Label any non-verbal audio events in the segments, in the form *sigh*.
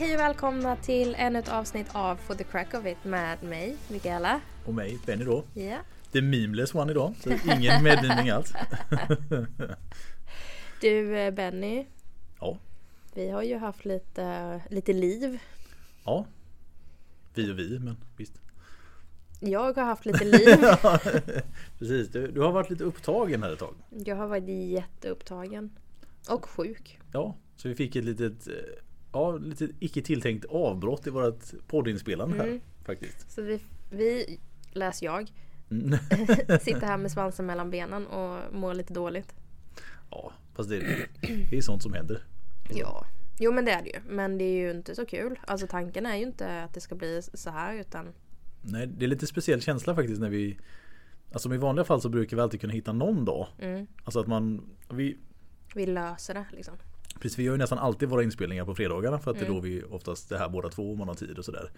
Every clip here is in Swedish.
Hej och välkomna till ännu ett avsnitt av For the Crack of It med mig, Mikaela. Och mig, Benny då. Ja. The memeless one idag. Så ingen *laughs* medmimning alls. *laughs* Du eh, Benny, Ja. vi har ju haft lite, lite liv. Ja. Vi och vi, men visst. Jag har haft lite liv. *laughs* Precis, du, du har varit lite upptagen här ett tag. Jag har varit jätteupptagen. Och sjuk. Ja, så vi fick ett litet, eh, ja, lite icke tilltänkt avbrott i vårt poddinspelande här Mm. faktiskt. Så vi, vi läs jag, Mm. *laughs* sitter här med svansen mellan benen och mår lite dåligt. Ja, fast det, det är sånt som händer. Ja. Jo men det är det ju. Men det är ju inte så kul. Alltså tanken är ju inte att det ska bli så här utan Nej, det är lite speciell känsla faktiskt när vi Alltså i vanliga fall så brukar vi alltid kunna hitta någon dag. mm, Alltså att man vi, vi löser det liksom. Precis, vi gör ju nästan alltid våra inspelningar på fredagarna för att det är Mm. då vi oftast är här båda två om man har tid och sådär.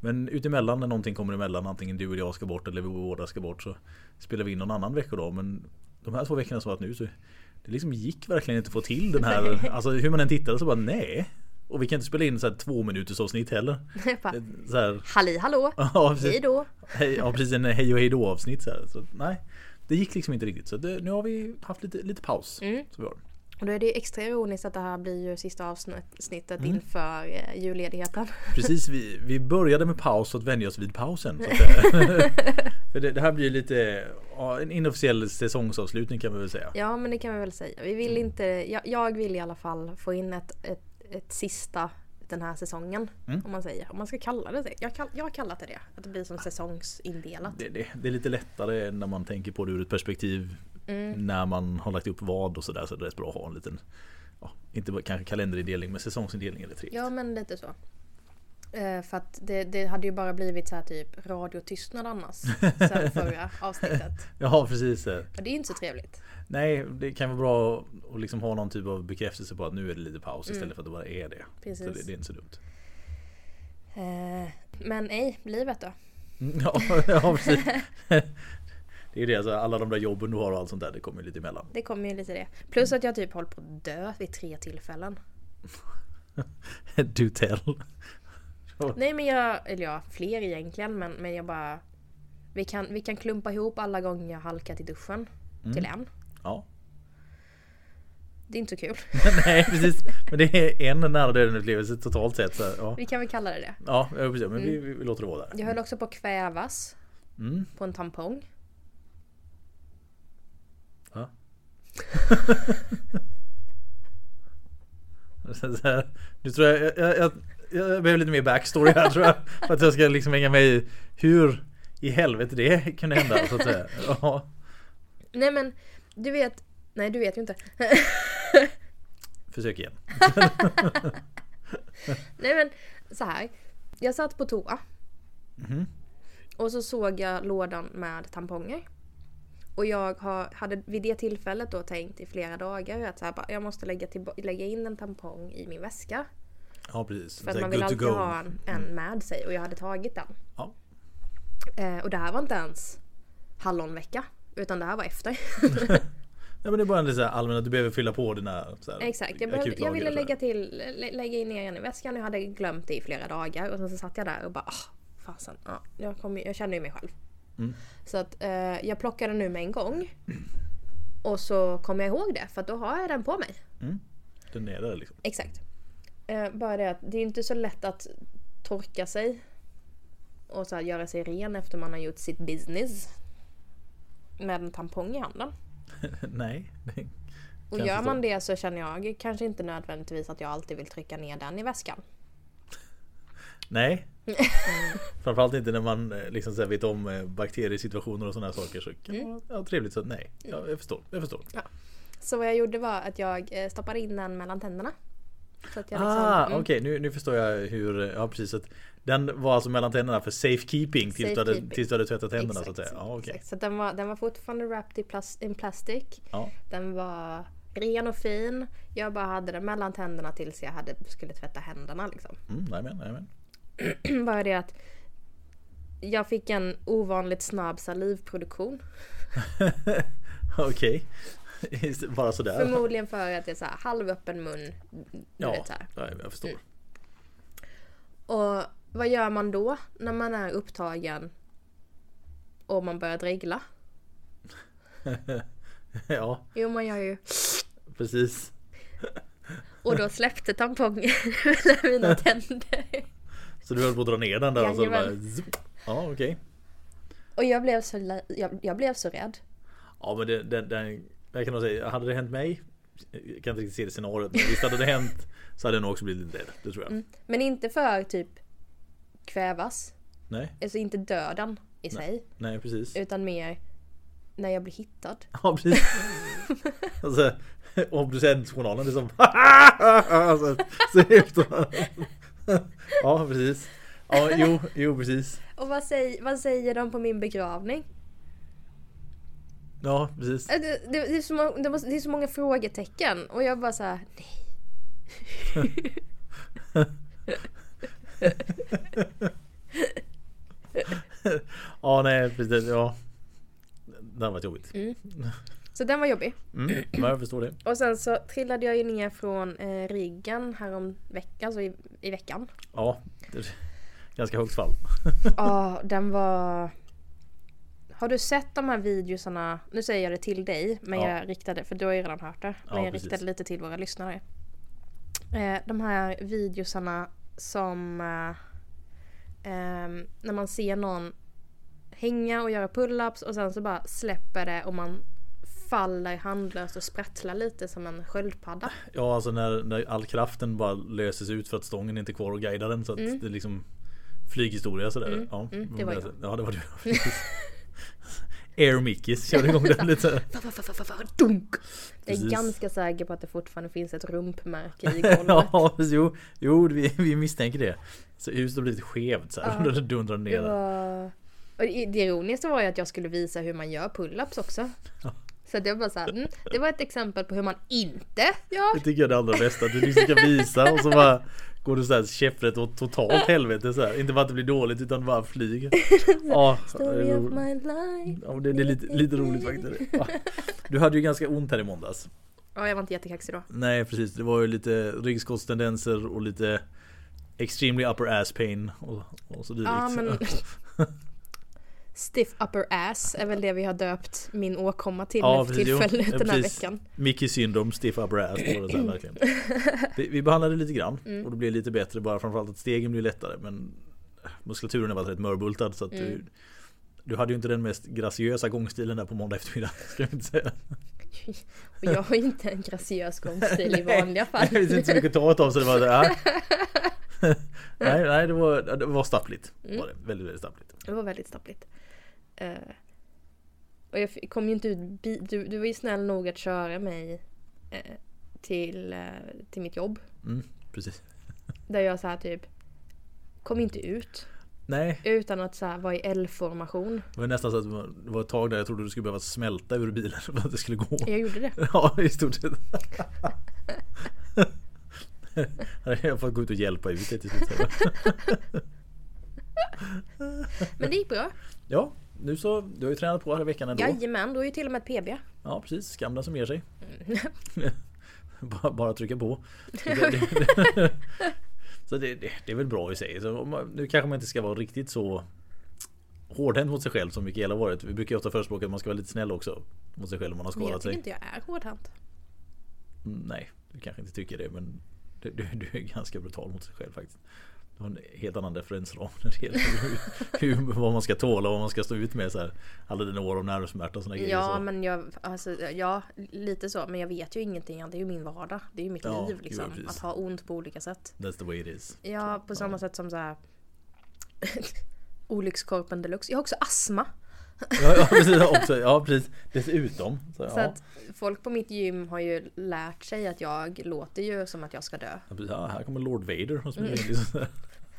Men utemellan när någonting kommer emellan, antingen du och jag ska bort eller vi båda ska bort så spelar vi in någon annan veckodag. Men de här två veckorna som varit nu så det liksom gick verkligen inte att få till den här, alltså hur man än tittade så bara nej. Och vi kan inte spela in så här två minuters avsnitt heller. Så här, Halli hallå! *laughs* ja, precis, Hej då! hej, ja, precis en hej och hej då avsnitt så, så nej. Det gick liksom inte riktigt så det, nu har vi haft lite, lite paus. Mm. Så vi har. Och då är det extra ironiskt att det här blir ju sista avsnittet Mm. inför eh, julledigheten. *laughs* Precis, vi, vi började med paus för att vänja oss vid pausen. *laughs* *laughs* För det, det här blir lite en inofficiell säsongsavslutning kan vi väl säga. Ja men det kan vi väl säga. Vi vill inte, jag, jag vill i alla fall få in ett, ett, ett sista den här säsongen. Mm. Om man säger. Om man ska kalla det det. Jag, kall, jag har kallat det det. Att det blir som säsongsindelat. Det, det, det är lite lättare när man tänker på det ur ett perspektiv Mm. när man har lagt upp vad och sådär. Så det är rätt bra att ha en liten, ja, inte bara kanske kalenderindelning men säsongsindelning eller tre. Ja men lite så. Eh, för att det, det hade ju bara blivit så här typ radiotystnad annars. Sen *laughs* förra avsnittet. Ja precis. Och det är inte så trevligt. Nej det kan vara bra att liksom ha någon typ av bekräftelse på att nu är det lite paus istället för att det bara är det. Mm. Precis. Så det, det är inte så dumt. Eh, men nej, livet då? Mm, *laughs* Ja, ja precis. *laughs* Det är det, alltså, alla de där jobben du har och allt sånt där det kommer ju lite emellan. Det kommer ju lite det. Plus att jag typ håller på att dö vid tre tillfällen. *laughs* Do tell. Nej men jag, eller ja, fler egentligen men, men jag bara vi kan, vi kan klumpa ihop alla gånger jag halkat i duschen till en. Ja. Det är inte så kul. *laughs* Nej precis. Men det är en nära döden upplevelse totalt sett. Så, ja. Vi kan väl kalla det det. ja, precis. Men vi, vi, vi låter det vara där. Jag höll också på att kvävas Mm. på en tampong. Ja. *laughs* Nu tror jag, jag, jag, jag, behöver lite mer backstory här tror jag. För att jag ska liksom hänga med i hur i helvete det kunde hända så att säga. *laughs* Ja. Nej men du vet, nej du vet ju inte. *laughs* Försök igen. nej men så här. Jag satt på toa. Mhm. Och så såg jag lådan med tamponger. Och jag har, hade vid det tillfället då tänkt i flera dagar att så här, jag måste lägga, till, lägga in en tampong i min väska. Ja precis. För att man vill alltid ha en, en med sig och jag hade tagit den. Ja. Eh, och det här var inte ens hallonvecka. Utan det här var efter. *laughs* *laughs* Ja, men det är bara en lite allmän att du behöver fylla på dina så här, Exakt, jag, behövde, jag ville lägga, till, lä- lägga in den i väskan. Jag hade glömt det i flera dagar. Och sen så satt jag där och bara ah, fasen. Ja, jag, kom, jag kände ju mig själv. Mm. Så att eh, jag plockade nu med en gång. Och så kom jag ihåg det för då har jag den på mig. Den är där liksom. Exakt. Eh, bara det att det är inte så lätt att torka sig och så göra sig ren efter man har gjort sitt business. Med en tampong i handen. *laughs* Nej. Och gör man det så känner jag kanske inte nödvändigtvis att jag alltid vill trycka ner den i väskan. Nej. Framförallt inte när man eh, liksom så vet om eh, bakteriesituationer och sådana saker. Så kan Mm. vara ja, trevligt så nej. Ja, jag förstår. Jag förstår. Så vad jag gjorde var att jag eh, stoppade in den mellan tänderna. Så att jag liksom, ah, mm, okej nu, nu förstår jag hur, ja precis. Att den var alltså mellan tänderna för safekeeping tills, du hade, Safekeeping. tills du hade tvättat tänderna så Exakt. att säga. Ja, okej. exakt. Så den var, den var fortfarande wrapped in plastic. Ja. Den var ren och fin. Jag bara hade den mellan tänderna tills jag hade, skulle tvätta händerna liksom. Mm, nej men, nej men. *clears throat* Bara det att jag fick en ovanligt snabb salivproduktion. *laughs* Okej. Bara sådär. Förmodligen för att jag är så här halvöppen mun. Ja, vet så här. ja, jag förstår. Mm. Och vad gör man då när man är upptagen och man börjar dregla? *laughs* ja, Jo, man gör ju... precis. Och då släppte tampongen *laughs* mellan mina tänder. Så du höll på att dra ner den där och så bara... Zup. Ja, okej. Och jag blev så, jag, jag blev så rädd. Ja men det, det, det, jag kan nog säga, hade det hänt mig Jag kan inte riktigt se det scenariot men visst hade det hänt Så hade jag nog också blivit lite rädd, det tror jag Mm. Men inte för typ kvävas. Nej, Alltså inte döden i sig. nej precis Utan mer när jag blir hittad. *laughs* Ja precis alltså, Obducentjournalen är som *laughs* alltså, så efter. *laughs* Ja precis. Ja jo, jo precis. Och vad, säger, vad säger de på min begravning? Ja precis. Äh, Det, det, det, är så många, det, är så många frågetecken och jag bara såhär, nej. *laughs* Ja nej precis, ja. Det har varit jobbigt Så den var jobbig. mm, ja, jag förstår det Och sen så trillade jag ju ner från eh, riggen härom veckan, alltså i, i veckan. Ja det, Ganska högt fall Ja, den var... Har du sett de här videosarna? Nu säger jag det till dig, men Ja. jag riktade, för du har ju redan hört det. Men Ja, jag precis. riktade lite till våra lyssnare. Eh, de här videosarna som... Eh, ehm, när man ser någon hänga och göra pull-ups och sen så bara släpper det och man faller handlöst och sprattlar lite som en sköldpadda. Ja alltså när, när all kraften bara löses ut för att stången inte är kvar och guidar den så att det är liksom Flyghistoria sådär. ja, mm, det var jag. Ja det var du. *laughs* *laughs* Air Mickeys körde igång den lite. *laughs* Dunk! Jag är ganska säker på att det fortfarande finns ett rumpmärke i golvet. ja jo, jo vi, vi misstänker det. Så huset har blivit skevt så här. Ja. Det dundrar ner. Det var... Det det ironiska var ju att jag skulle visa hur man gör pull-ups också. Så det var bara så här, mm, det var ett exempel på hur man inte gör. Det tycker jag är det allra bästa. Att du liksom ska visa och så bara går du såhär käpprätt åt totalt helvete så här. Inte bara att det blir dåligt utan bara flyger. *laughs* Ja, det Story är of my life. Ja, det, det är lite, lite roligt faktiskt. *laughs* Ja. Du hade ju ganska ont här i måndags. Ja, jag var inte jättekaxig då. Nej precis, det var ju lite ryggskottstendenser och lite Extremely upper ass pain och, och så dylikt. Ja, men... *laughs* Stiff upper ass är väl det vi har döpt min åkomma till Ja, för jo. tillfället den här precis. veckan. Mickey syndrom, stiff upper ass. Det var det här, *laughs* verkligen. Det, vi behandlade lite grann Mm. och det blev lite bättre bara framförallt att stegen blev lättare men muskulaturen var rätt mörbultad så att du, Mm. du hade ju inte den mest graciösa gångstilen där på måndag eftermiddag. *laughs* Ska jag inte säga. Och jag har ju inte en graciös gångstil i *laughs* vanliga fall. Det finns inte så mycket att ta av så det var ja. Nej, nej det var, det var stappligt. Mm. Var det. Väldigt, väldigt stappligt. Det var väldigt stappligt. Eh, och jag kom ju inte ut... Du, du var ju snäll nog att köra mig eh, till, eh, till mitt jobb. Mm, precis. Där jag så här typ kom inte ut. Nej, Utan att så här vara i L-formation. det var nästan så att det var- ett tag där jag trodde du skulle behöva smälta ur bilen för att det skulle gå. Jag gjorde det. *laughs* Ja, i stort sett. Jag fått gå ut och hjälpa ut det till slut. *laughs* Men det gick bra. Ja, nu så. Du har ju tränat på hela veckan ändå. Jajamän, då är ju till och med ett PB. Ja, precis. Skam den som ger sig. Mm. *laughs* *laughs* bara, bara trycka på. Så det, det, *laughs* så det, är väl bra i sig. Så man- nu kanske man inte ska vara riktigt så hårdhänt mot sig själv som Mikaela har varit. Vi brukar ju ofta förespråka att man ska vara lite snäll också mot sig själv om man har Men jag skadat tycker sig. inte jag är hårdhänt. Mm, Nej, du kanske inte tycker det men du, du, du är ganska brutal mot sig själv faktiskt. Du har en helt annan referensram när det gäller hur, hur, vad man ska tåla och vad man ska stå ut med så här. Alla dina år av nervsmärta och sådana grejer. Ja så. men jag, alltså, ja lite så. Men jag vet ju ingenting. Det är ju min vardag. Det är ju mitt Ja, liv liksom. precis. Att ha ont på olika sätt. That's the way it is. Ja, på samma sätt som så här. *laughs* Olyckskorpen deluxe. Jag har också astma. *laughs* Ja, ja, precis, också, ja precis. Dessutom. Så, Så ja. att folk på mitt gym har ju lärt sig att jag låter ju som att jag ska dö. Ja, precis. Ja, här kommer Lord Vader och springer Mm. Liksom.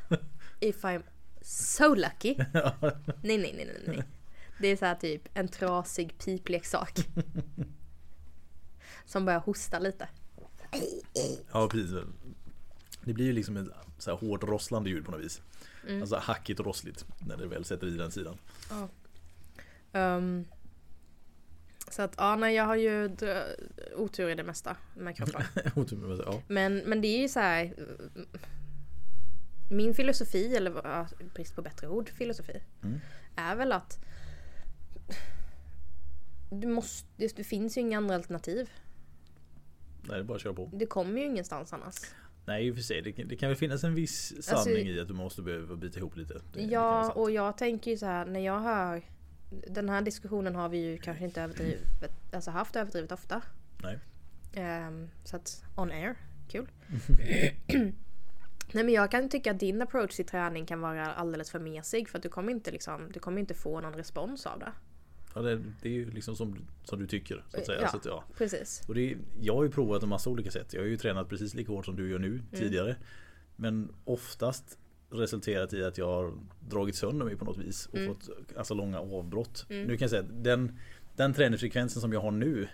*laughs* If I'm so lucky. *laughs* Ja. Nej, nej, nej, nej, nej. Det är så här typ en trasig pipleksak. Som börjar hosta lite. ja precis. Det blir ju liksom ett så här hårt rosslande ljud på något vis. Mm. Alltså hackigt och rossligt när det väl sätter i den sidan. Um, så att ja, nej, jag har ju otur i det mesta med kroppen. *laughs* Otur med sig, ja. Men, men det är ju så här. min filosofi, eller ja, brist på bättre ord, filosofi. Mm. Är väl att du måste, det, det finns ju inga andra alternativ. Nej, det är bara att köra på. Det kommer ju ingenstans annars. Nej i och för sig, det, kan- det kan väl finnas en viss sanning Alltså- i att du måste behöva bita ihop lite. Det, det Ja, sant. och jag tänker ju så här när jag hör Den här diskussionen har vi ju kanske inte överdrivet, alltså haft överdrivet ofta. Nej. Ehm, så att on air, kul. *laughs* Nej men jag kan tycka att din approach till träning kan vara alldeles för mesig för att du kommer inte liksom, du kommer inte få någon respons av det. Ja, det, det är ju liksom som, som du tycker. Så att säga. Ja. Så att, ja. Precis. Och det, jag har ju provat en massa olika sätt. Jag har ju tränat precis lika hårt som du gör nu Mm. tidigare. Men oftast resulterat i att jag har dragit sönder mig på något vis och Mm. fått alltså, långa avbrott. Mm. Nu kan jag säga att den, den träningsfrekvensen som jag har nu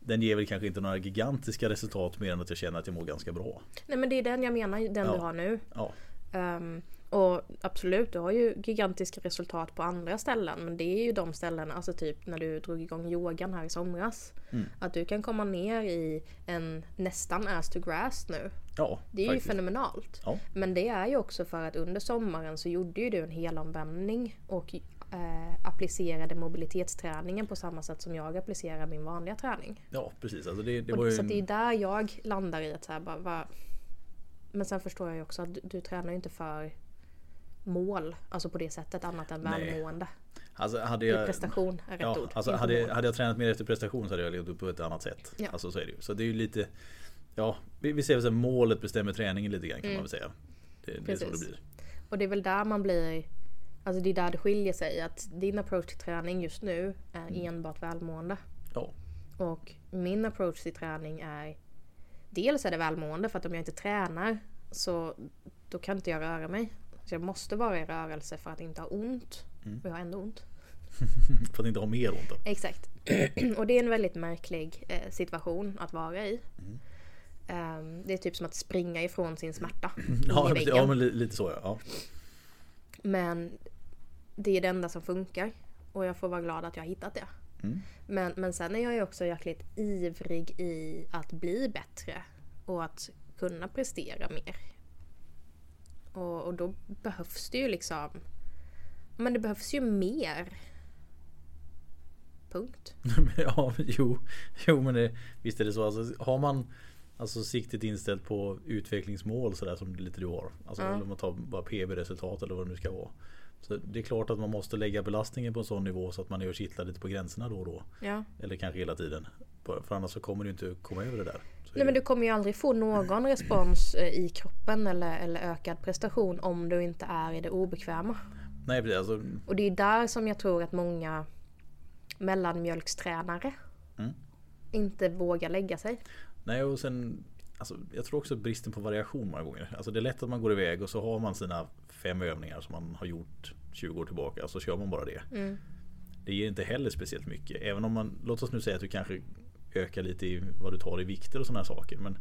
den ger väl kanske inte några gigantiska resultat mer än att jag känner att jag mår ganska bra. Nej men det är den jag menar, den Ja. du har nu. Ja, Ehm, och absolut, du har ju gigantiska resultat på andra ställen. Men det är ju de ställena, alltså typ när du drog igång yogan här i somras. Mm. Att du kan komma ner i en nästan ass to grass nu. Ja Det är ju faktiskt. fenomenalt. Ja. Men det är ju också för att under sommaren så gjorde ju du en helomvändning och eh, applicerade mobilitetsträningen på samma sätt som jag applicerar min vanliga träning. ja, precis. Alltså det, det Och ju så att det är en, där jag landar i att så här, bara, va, Men sen förstår jag ju också att du, du tränar ju inte för mål, alltså på det sättet annat än Nej. välmående. alltså hade I jag, prestation är rätt Ja, ord. alltså hade, mål. hade jag tränat mer efter prestation så hade jag levt upp på ett annat sätt. Ja. Alltså så är det ju. Så det är ju lite Ja, vi, vi ser väl att målet bestämmer träningen lite grann kan Mm. man väl säga. Det, det är så det Precis. blir. Och det är väl där man blir Alltså det är där det skiljer sig. Att din approach till träning just nu är Mm. enbart välmående. Ja, Och min approach till träning är Dels är det välmående för att om jag inte tränar så då kan inte jag röra mig. Så jag måste vara i rörelse för att inte ha ont. Mm. Och jag har ändå ont. *laughs* för att inte ha mer ont då. Exakt. *clears throat* och det är en väldigt märklig eh, situation att vara i. Mm. Ehm, det är typ som att springa ifrån sin smärta Ja, in i väggen. ja men li- lite så ja. ja. Men det är det enda som funkar. Och jag får vara glad att jag har hittat det. Mm. Men, men sen är jag ju också jäkligt ivrig i att bli bättre. Och att kunna prestera mer. Och, och då behövs det ju liksom... Men det behövs ju mer. Punkt. *laughs* ja, jo, jo men det, visst är det så. Alltså, har man alltså, siktet inställt på utvecklingsmål sådär som lite du har. Alltså eller om man tar bara PB-resultat eller vad det nu ska vara. Så det är klart att man måste lägga belastningen på en sån nivå så att man är och kittlar lite på gränserna då och då. Ja. Eller kanske hela tiden. För annars så kommer du inte komma över det där. Så Nej men du kommer ju aldrig få någon respons eh, i kroppen eller, eller ökad prestation om du inte är i det obekväma. Nej precis. Alltså, Och det är där som jag tror att många mellanmjölkstränare Mm. Inte vågar lägga sig. nej och sen alltså, Jag tror också bristen på variation många gånger. Alltså det är lätt att man går iväg och så har man sina fem övningar som man har gjort 20 år tillbaka. Så kör man bara det. Mm. Det ger inte heller speciellt mycket. Även om man, låt oss nu säga att du kanske ökar lite i vad du tar i vikter och sådana saker. Men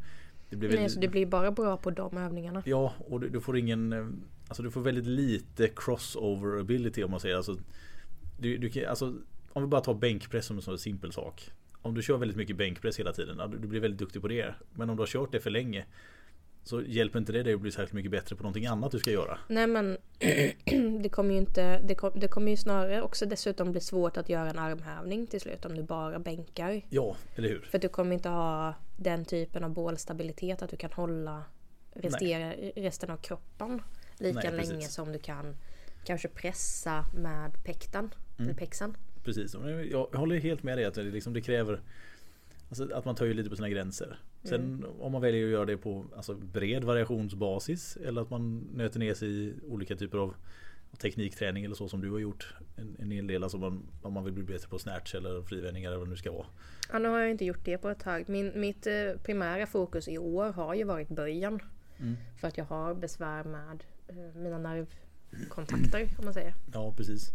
det blir Nej, väldigt, så det blir bara bra på de övningarna. Ja, och du, du får ingen eh, Alltså du får väldigt lite crossover ability om man säger alltså, du, du, kan- alltså Om vi bara tar bänkpress som en sån simpel sak Om du kör väldigt mycket bänkpress hela tiden, du, blir väldigt duktig på det Men om du har kört det för länge Så hjälper inte det dig att bli särskilt mycket bättre på någonting annat du ska göra Nej men *clears throat* det kommer ju inte, det, kom, det kommer ju snarare också dessutom bli svårt att göra en armhävning till slut om du bara bänkar. Ja, eller hur? För du kommer inte ha den typen av bålstabilitet att du kan hålla restera, resten av kroppen lika Nej, länge som du kan kanske pressa med pekten. Mm. Eller pexen. Precis, jag håller helt med dig att det, liksom, det kräver alltså, Att man ju lite på sina gränser Sen om man väljer att göra det på alltså, bred variationsbasis Eller att man nöter ner sig i olika typer av teknikträning eller så som du har gjort En, en hel del, alltså man, om man vill bli bättre på snatch eller frivändningar eller vad det nu ska vara Ja, nu har jag inte gjort det på ett tag. Min, mitt eh, primära fokus i år har ju varit böjen. Mm. För att jag har besvär med eh, mina nervkontakter om man säger. Ja precis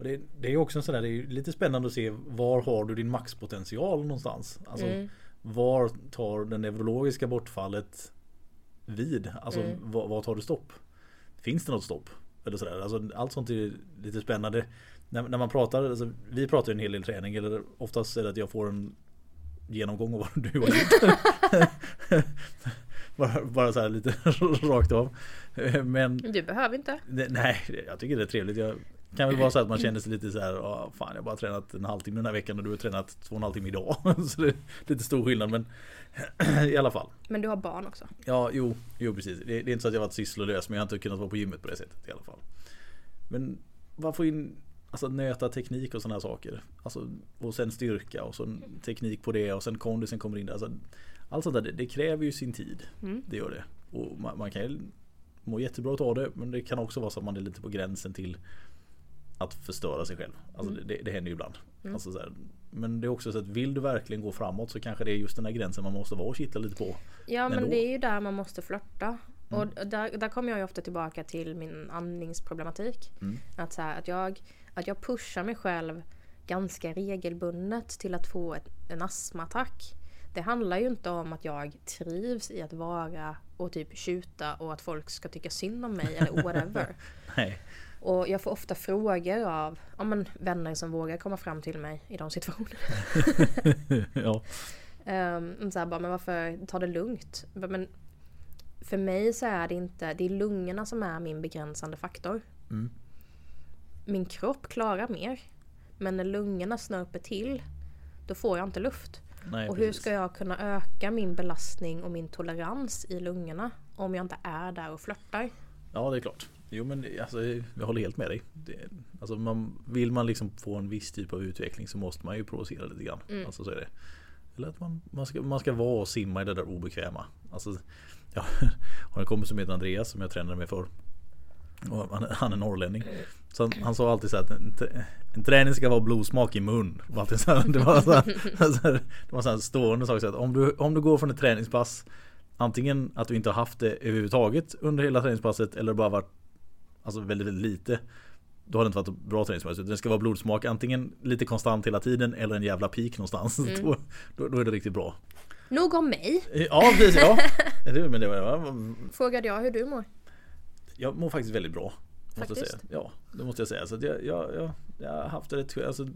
och det, det är också en sån där, det är lite spännande att se var har du din maxpotential någonstans? Alltså Mm. var tar det neurologiska bortfallet vid? Alltså Mm. var, var tar du stopp? Finns det något stopp? Eller sådär. Alltså, allt sånt är lite spännande. När, när man pratar, alltså, vi pratar ju en hel del träning eller oftast är det att jag får en genomgång av vad du har gjort. *laughs* bara, bara så här lite *laughs* rakt av. Men Du behöver inte. nej, jag tycker det är trevligt. Jag kan väl vara så att man känner sig lite så här, "Ja, fan jag har bara tränat en halvtimme den här veckan och du har tränat två och en halv timme idag. *laughs* Så det är lite stor skillnad men *clears throat* i alla fall. Men du har barn också. Ja, jo, jo precis. Det, det är inte så att jag varit sysslolös men jag har inte kunnat vara på gymmet på det sättet i alla fall. Men vad får in Alltså nöta teknik och sådana här saker. Alltså, och sen styrka och så teknik på det och sen kondisen kommer in där. Alltså, allt sånt där, det, det kräver ju sin tid. Mm. Det gör det. Och man, man kan ju må jättebra av det men det kan också vara så att man är lite på gränsen till att förstöra sig själv. Alltså Mm. det, det händer ju ibland. Mm. Alltså så här, men det är också så att vill du verkligen gå framåt så kanske det är just den här gränsen man måste vara och kittla lite på. Ja men Ändå. det är ju där man måste flörta. Mm. Och där, där kommer jag ju ofta tillbaka till min andningsproblematik. Mm. Att, så här, att, jag, att jag pushar mig själv ganska regelbundet till att få ett, en astmaattack. Det handlar ju inte om att jag trivs i att vara och typ tjuta och att folk ska tycka synd om mig eller *laughs* whatever. Nej. Och jag får ofta frågor av ja, men, vänner som vågar komma fram till mig i de situationerna. *laughs* ja. Um, så här, bara, men varför ta det lugnt? Men för mig så är det inte, det är lungorna som är min begränsande faktor. Mm. Min kropp klarar mer. Men när lungorna snörper till, då får jag inte luft. Nej, och hur precis. ska jag kunna öka min belastning och min tolerans i lungorna om jag inte är där och flörtar? Ja det är klart. Jo men alltså, jag håller helt med dig. Det, alltså, man, vill man liksom få en viss typ av utveckling så måste man ju provocera lite grann. Mm. Alltså, så är det. Eller att man, man, ska, man ska vara och simma i det där obekväma. Alltså, *laughs* jag har en kompis som heter Andreas som jag tränade med för. Och han, han är norrlänning. Så han, han sa alltid så att en, en träning ska vara blodsmak i mun. Det var alltid så här, *laughs* det var så här, så här, det var så här stående sak. Så att om, du, om du går från ett träningspass Antingen att du inte har haft det överhuvudtaget under hela träningspasset eller bara varit Alltså väldigt, väldigt lite Då har det inte varit bra träningspass. utan Det ska vara blodsmak antingen lite konstant hela tiden eller en jävla peak någonstans. Mm. *laughs* Då, då, då är det riktigt bra. Nog om mig. Ja precis, ja. *laughs* Men det var, Frågade jag hur du mår. jag mår faktiskt väldigt bra. Måste jag Faktiskt? säga. Ja, det måste jag säga. Så jag, jag, jag, jag har haft det rätt alltså,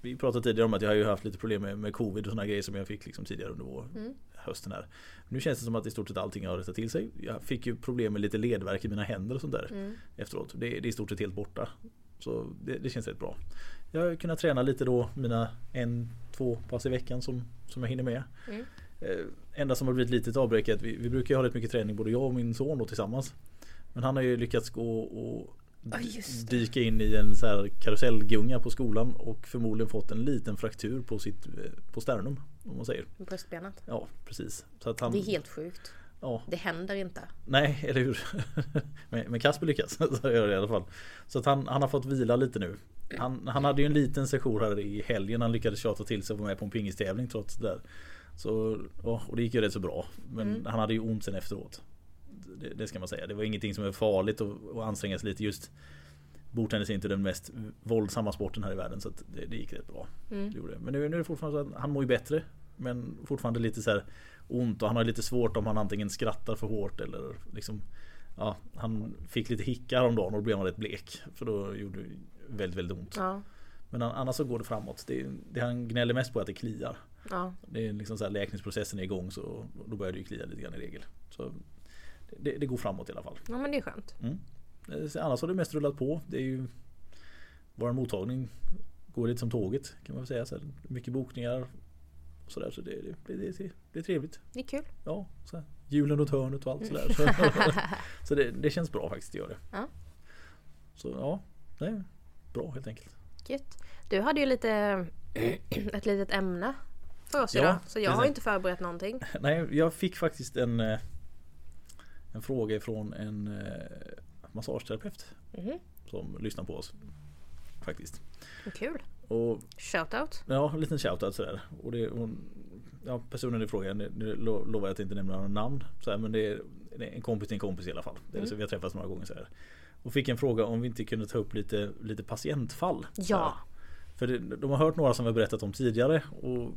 Vi pratade tidigare om att jag har ju haft lite problem med, med covid och sådana grejer som jag fick liksom tidigare under vår, Mm. Hösten här. Nu känns det som att i stort sett allting har rättat till sig. Jag fick ju problem med lite ledvärk i mina händer och sånt där Mm. efteråt. Det, det är i stort sett helt borta. Så det, det känns rätt bra. Jag har kunnat träna lite då mina en, två pass i veckan som, som jag hinner med. Mm. Eh, enda som har blivit lite ett avbräck är att vi, vi brukar ha rätt mycket träning både jag och min son då tillsammans. Men han har ju lyckats gå och det. dyka in i en så här karusellgunga på skolan och förmodligen fått en liten fraktur på sitt eh, på sternum. Om man säger. Bröstbenet. Ja precis. Så att han, Det är helt sjukt. ja, Det händer inte. Nej, *laughs* eller hur? men, men Kasper lyckas. *laughs* Så gör det i alla fall. Så att han, han har fått vila lite nu. Han, han hade ju en liten session här i helgen. Han lyckades tjata till sig att vara med på en pingistävling trots det där. Så, och det gick ju rätt så bra. Men Mm. han hade ju ont sen efteråt. Det, det ska man säga. Det var ingenting som är farligt att, att anstränga sig lite just. Bordtennis är inte den mest våldsamma sporten här i världen så det, det gick rätt bra. Mm. Det gjorde det. Men nu, nu är det fortfarande så att han mår ju bättre. Men fortfarande lite så här ont och han har lite svårt om han antingen skrattar för hårt eller liksom Ja, han fick lite hicka häromdagen och då blev han rätt blek. För då gjorde det väldigt, väldigt ont. Ja. Men an- annars så går det framåt. Det, det han gnäller mest på är att det kliar. Ja. Det är liksom så här läkningsprocessen är igång så då börjar det ju klia lite grann i regel. Så det, det går framåt i alla fall. ja men det är skönt. Mm. Eh, Annars har det mest rullat på. Det är ju Vår mottagning går lite som tåget kan man väl säga. Så här, mycket bokningar. Och sådär, så det, det, det, det, är trevligt. Det är kul. Ja, så här, julen runt hörnet och allt sådär. Så, *laughs* så det, det känns bra faktiskt, det gör det. Ja. Så ja, det är bra helt enkelt. Gött. Du hade ju lite *clears throat* ett litet ämne för oss Ja, idag. Så jag har inte förberett någonting. *laughs* Nej, jag fick faktiskt en eh, En fråga ifrån en eh, massageterapeut Mhm. som lyssnar på oss. Faktiskt. Kul. Och Shoutout. Ja, en liten shoutout sådär. Och det, hon, ja, personen i fråga, nu nu lo- lovar jag att inte nämna några namn. Så här, men det är, det är en kompis till en kompis i alla fall. Det är Mm. så vi har träffats några gånger så här. Och fick en fråga om vi inte kunde ta upp lite, lite patientfall. så Ja. För det, de har hört några som vi har berättat om tidigare. Och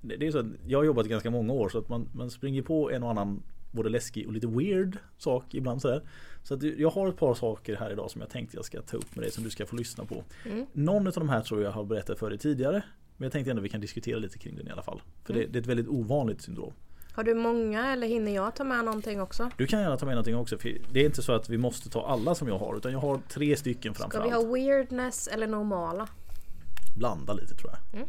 det, det är så att jag har jobbat ganska många år så att man, man springer på en och annan både läskig och lite weird sak ibland sådär. Så att jag har ett par saker här idag som jag tänkte jag ska ta upp med dig som du ska få lyssna på. Mm. Någon av de här tror jag har berättat för dig tidigare. Men jag tänkte ändå vi kan diskutera lite kring den i alla fall. För det, Mm. det är ett väldigt ovanligt syndrom. Har du många eller hinner jag ta med någonting också? Du kan gärna ta med någonting också. För det är inte så att vi måste ta alla som jag har. Utan jag har tre stycken Ska framförallt. vi ha weirdness eller normala? blanda lite tror jag. Mm.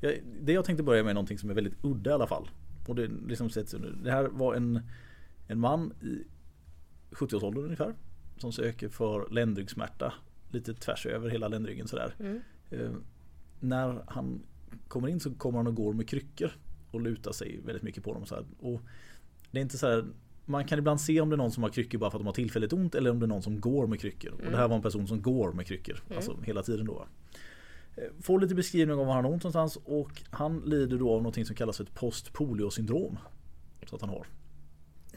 Jag, det jag tänkte börja med är någonting som är väldigt udda i alla fall. Och det, liksom det här var en, en man i 70-årsåldern ungefär. Som söker för ländryggsmärta. Lite tvärs över hela ländryggen sådär. Mm. Eh, när han kommer in så kommer han och går med kryckor. Och lutar sig väldigt mycket på dem. Så här. Och det är inte så här, man kan ibland se om det är någon som har kryckor bara för att de har tillfälligt ont eller om det är någon som går med kryckor. Och det här var en person som går med kryckor. Alltså hela tiden då. Eh, Får lite beskrivning av var han har ont någonstans och han lider då av någonting som kallas för ett postpoliosyndrom. Så att han har.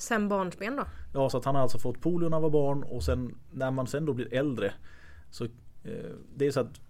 Sen barnsben då? Ja, så att han har alltså fått polio när han var barn och sen när man sen då blir äldre så eh, det är så att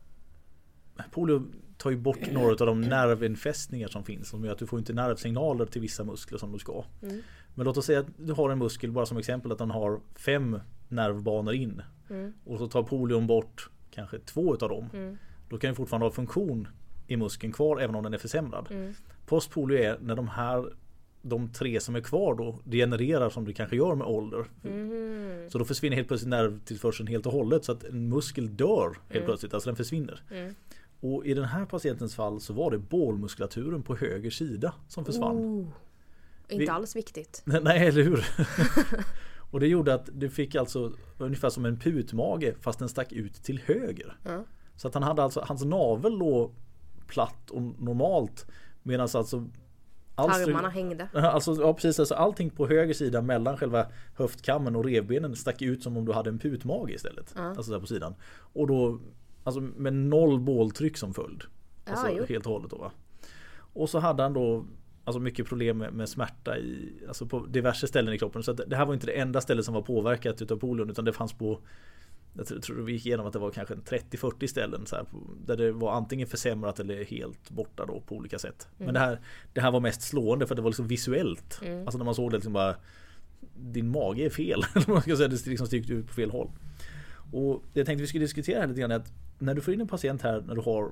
polio tar ju bort några av de nervinfästningar som finns som gör att du får inte nervsignaler till vissa muskler som du ska. Mm. Men låt oss säga att du har en muskel bara som exempel att den har fem nervbanor in Mm. och så tar polion bort kanske två utav dem. Mm. Då kan den fortfarande ha funktion i muskeln kvar även om den är försämrad. Mm. Postpolio är när de här de tre som är kvar då degenererar som det kanske gör med ålder. Mhm. Så då försvinner helt plötsligt nervtillförseln helt och hållet så att en muskel dör helt Mm. plötsligt, alltså den försvinner. Mm. Och i den här patientens fall så var det bålmuskulaturen på höger sida som försvann. Oh. Inte alls viktigt. *laughs* Nej, eller hur? *laughs* och det gjorde att det fick alltså ungefär som en putmage fast den stack ut till höger. Så att han hade alltså, hans navel låg platt och normalt medan alltså Tarmarna hängde. *laughs* Alltså, ja, precis, alltså allting på höger sida mellan själva höftkammen och revbenen stack ut som om du hade en putmage istället. Ja. Alltså där på sidan. Och då Alltså med noll båltryck som följd. Ja, Alltså jo. helt och hållet då va. Och så hade han då Alltså mycket problem med, med smärta i Alltså på diverse ställen i kroppen. Så det här var inte det enda stället som var påverkat utav polion utan det fanns på jag tror, tror vi gick igenom att det var kanske en 30-40 ställen så här, där det var antingen försämrat eller helt borta då på olika sätt. Men det här, det här var mest slående för det var liksom visuellt. Mm. Alltså när man såg det liksom bara Din mage är fel. *laughs* Man ska säga, det liksom sticker ut på fel håll. Och jag tänkte vi skulle diskutera här lite grann att när du får in en patient här när du har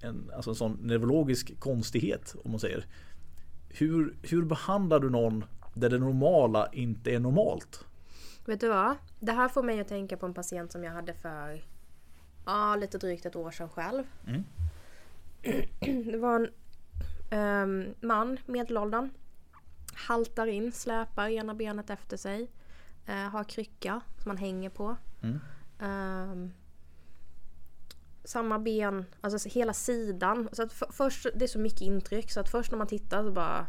en, alltså en sån neurologisk konstighet om man säger. Hur, hur behandlar du någon där det normala inte är normalt? Vet du vad? Det här får mig att tänka på en patient som jag hade för ja, lite drygt ett år sedan själv. Mm. *clears throat* Det var en ehm, man, medelåldern. Haltar in, släpar ena benet efter sig. eh, har krycka som man hänger på. Mm. Ehm, samma ben, alltså hela sidan. Så att för, först, det är så mycket intryck så att först när man tittar så bara?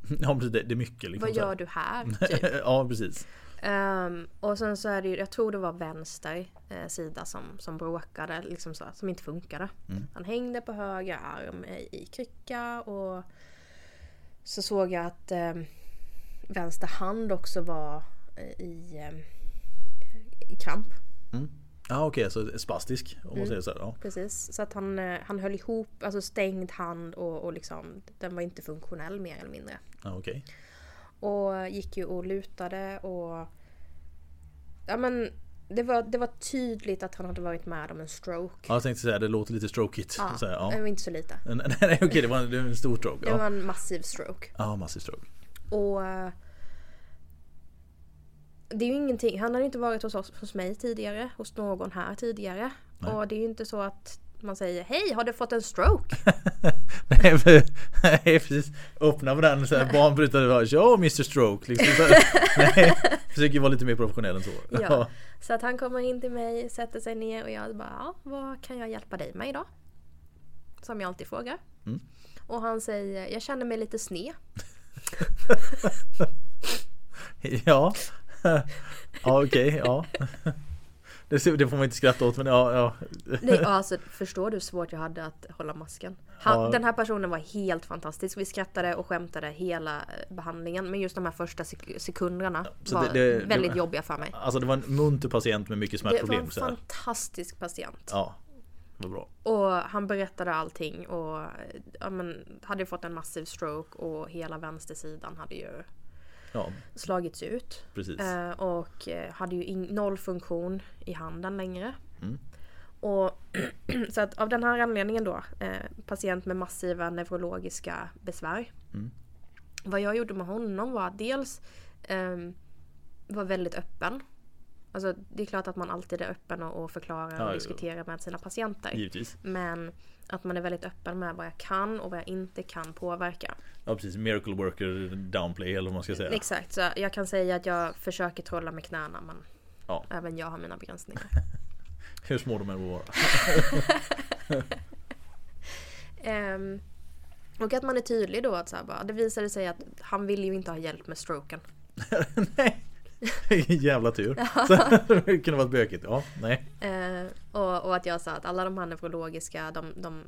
*laughs* Ja precis, det, det är mycket. Liksom, Vad gör du här? *laughs* Typ. ja precis. Ehm, och sen så är det ju, jag tror det var vänster eh, sida som, som bråkade, liksom så, som inte funkade. Mm. Han hängde på höger arm i, i krycka och så såg jag att ehm, vänster hand också var eh, i, ehm, i kramp. Ja okej, så spastisk om man Mm. säger så här. Ja. Precis, så att han, eh, han höll ihop, alltså stängd hand och, och liksom, den var inte funktionell mer eller mindre. Ja, okej. Och gick ju och lutade och... Ja men det var, det var tydligt att han hade varit med om en stroke. Ja, jag tänkte säga det låter lite strokeigt. Ja, Så här, ja. det var inte så lite. Nej, *laughs* nej okej, det var en, det var en stor stroke. Det Ja, var en massiv stroke. ja massiv stroke. Och... Det är ju ingenting, han har inte varit hos oss, hos mig tidigare, hos någon här tidigare. Nej. Och det är ju inte så att man säger Hej, har du fått en stroke? *laughs* nej, för, nej precis. Öppna på den så här banbrytare. Ja Mr Stroke. Liksom, så *laughs* nej, försöker vara lite mer professionell än så. Ja. Så att han kommer in till mig, sätter sig ner och jag bara ja, vad kan jag hjälpa dig med idag? Som jag alltid frågar. Mm. Och han säger jag känner mig lite sned. *laughs* Ja, *laughs* ja okej, ja. Det, får man inte skratta åt men ja, ja. Nej, alltså, förstår du hur svårt jag hade att hålla masken? Han, Ja. Den här personen var helt fantastisk. Vi skrattade och skämtade hela eh, behandlingen. Men just de här första sek- sekunderna Så var det- det- väldigt det- jobbiga för mig. Alltså det var en munter patient med mycket Det var smärtproblem. en fantastisk patient. Ja, vad bra. Och han berättade allting och eh, ja, men, hade fått en massiv stroke och hela vänstersidan hade ju Ja, slagits ut. Eh, och eh, hade ju noll funktion i handen längre. Mm. Och *clears throat* Så att av den här anledningen då, eh, patient med massiva neurologiska besvär. Mm. Vad jag gjorde med honom var att dels ehm, var väldigt öppen. Alltså det är klart att man alltid är öppen och, och förklarar Ja, och diskuterar med sina patienter. Givetvis. Men att man är väldigt öppen med vad jag kan och vad jag inte kan påverka. Ja precis, miracle worker downplay eller vad man ska säga. Exakt, så jag kan säga att jag försöker trolla med knäna men Ja. även jag har mina begränsningar. *laughs* Hur små de än må vara. *laughs* Ehm, och att man är tydlig då att så här bara, det visade sig att han ville ju inte ha hjälp med stroken. *laughs* nej. *laughs* Vilken jävla tur. det kunde varit bökigt. Ja, nej. Eh, och, och att jag sa att alla de här neurologiska de, de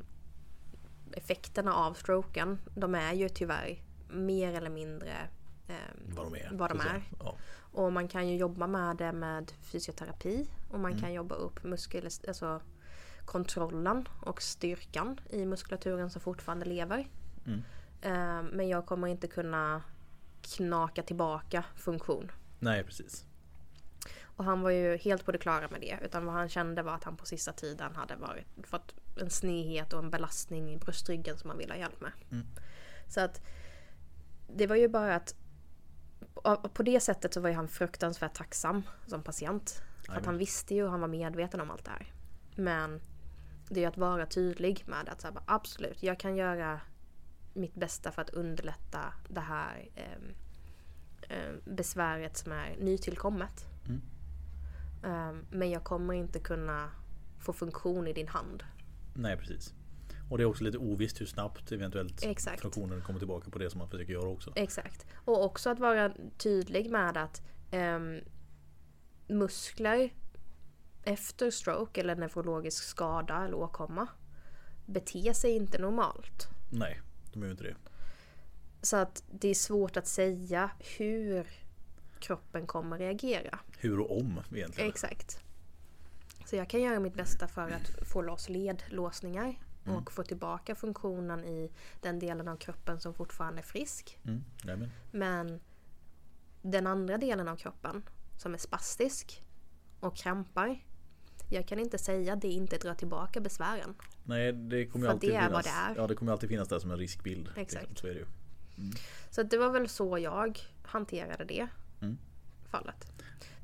effekterna av stroken, de är ju tyvärr mer eller mindre ehm, Vad de är. Vad de är. Ja. Och man kan ju jobba med det med fysioterapi och man Mm. kan jobba upp muskel, alltså kontrollen och styrkan i muskulaturen som fortfarande lever. Mm. Eh, men jag kommer inte kunna knaka tillbaka funktion. Nej precis. Och han var ju helt på det klara med det. Utan vad han kände var att han på sista tiden hade varit, fått en snedhet och en belastning i bröstryggen som han ville ha hjälp med. Mm. Så att det var ju bara att på det sättet så var ju han fruktansvärt tacksam som patient. För att han visste ju och han var medveten om allt det här. Men det är ju att vara tydlig med att så här, absolut, jag kan göra mitt bästa för att underlätta det här ehm, besväret som är nytillkommet. Mm. Ehm, men jag kommer inte kunna få funktion i din hand. Nej precis. Och det är också lite ovisst hur snabbt eventuellt Exakt. funktionen kommer tillbaka på det som man försöker göra också. Exakt. Och också att vara tydlig med att ehm, muskler efter stroke eller neurologisk skada eller åkomma beter sig inte normalt. Nej, de gör inte det. Så att det är svårt att säga hur kroppen kommer reagera. Hur och om egentligen. Exakt. Så jag kan göra mitt bästa för att få loss ledlåsningar Mm. och få tillbaka funktionen i den delen av kroppen som fortfarande är frisk. Mm. Men den andra delen av kroppen som är spastisk och krampar. Jag kan inte säga att det inte drar tillbaka besvären. Nej, det kommer alltid det finnas. det. Ja, det kommer alltid finnas där som en riskbild. Exakt. Det, så är det ju. Så att det var väl så jag hanterade det Mm. fallet.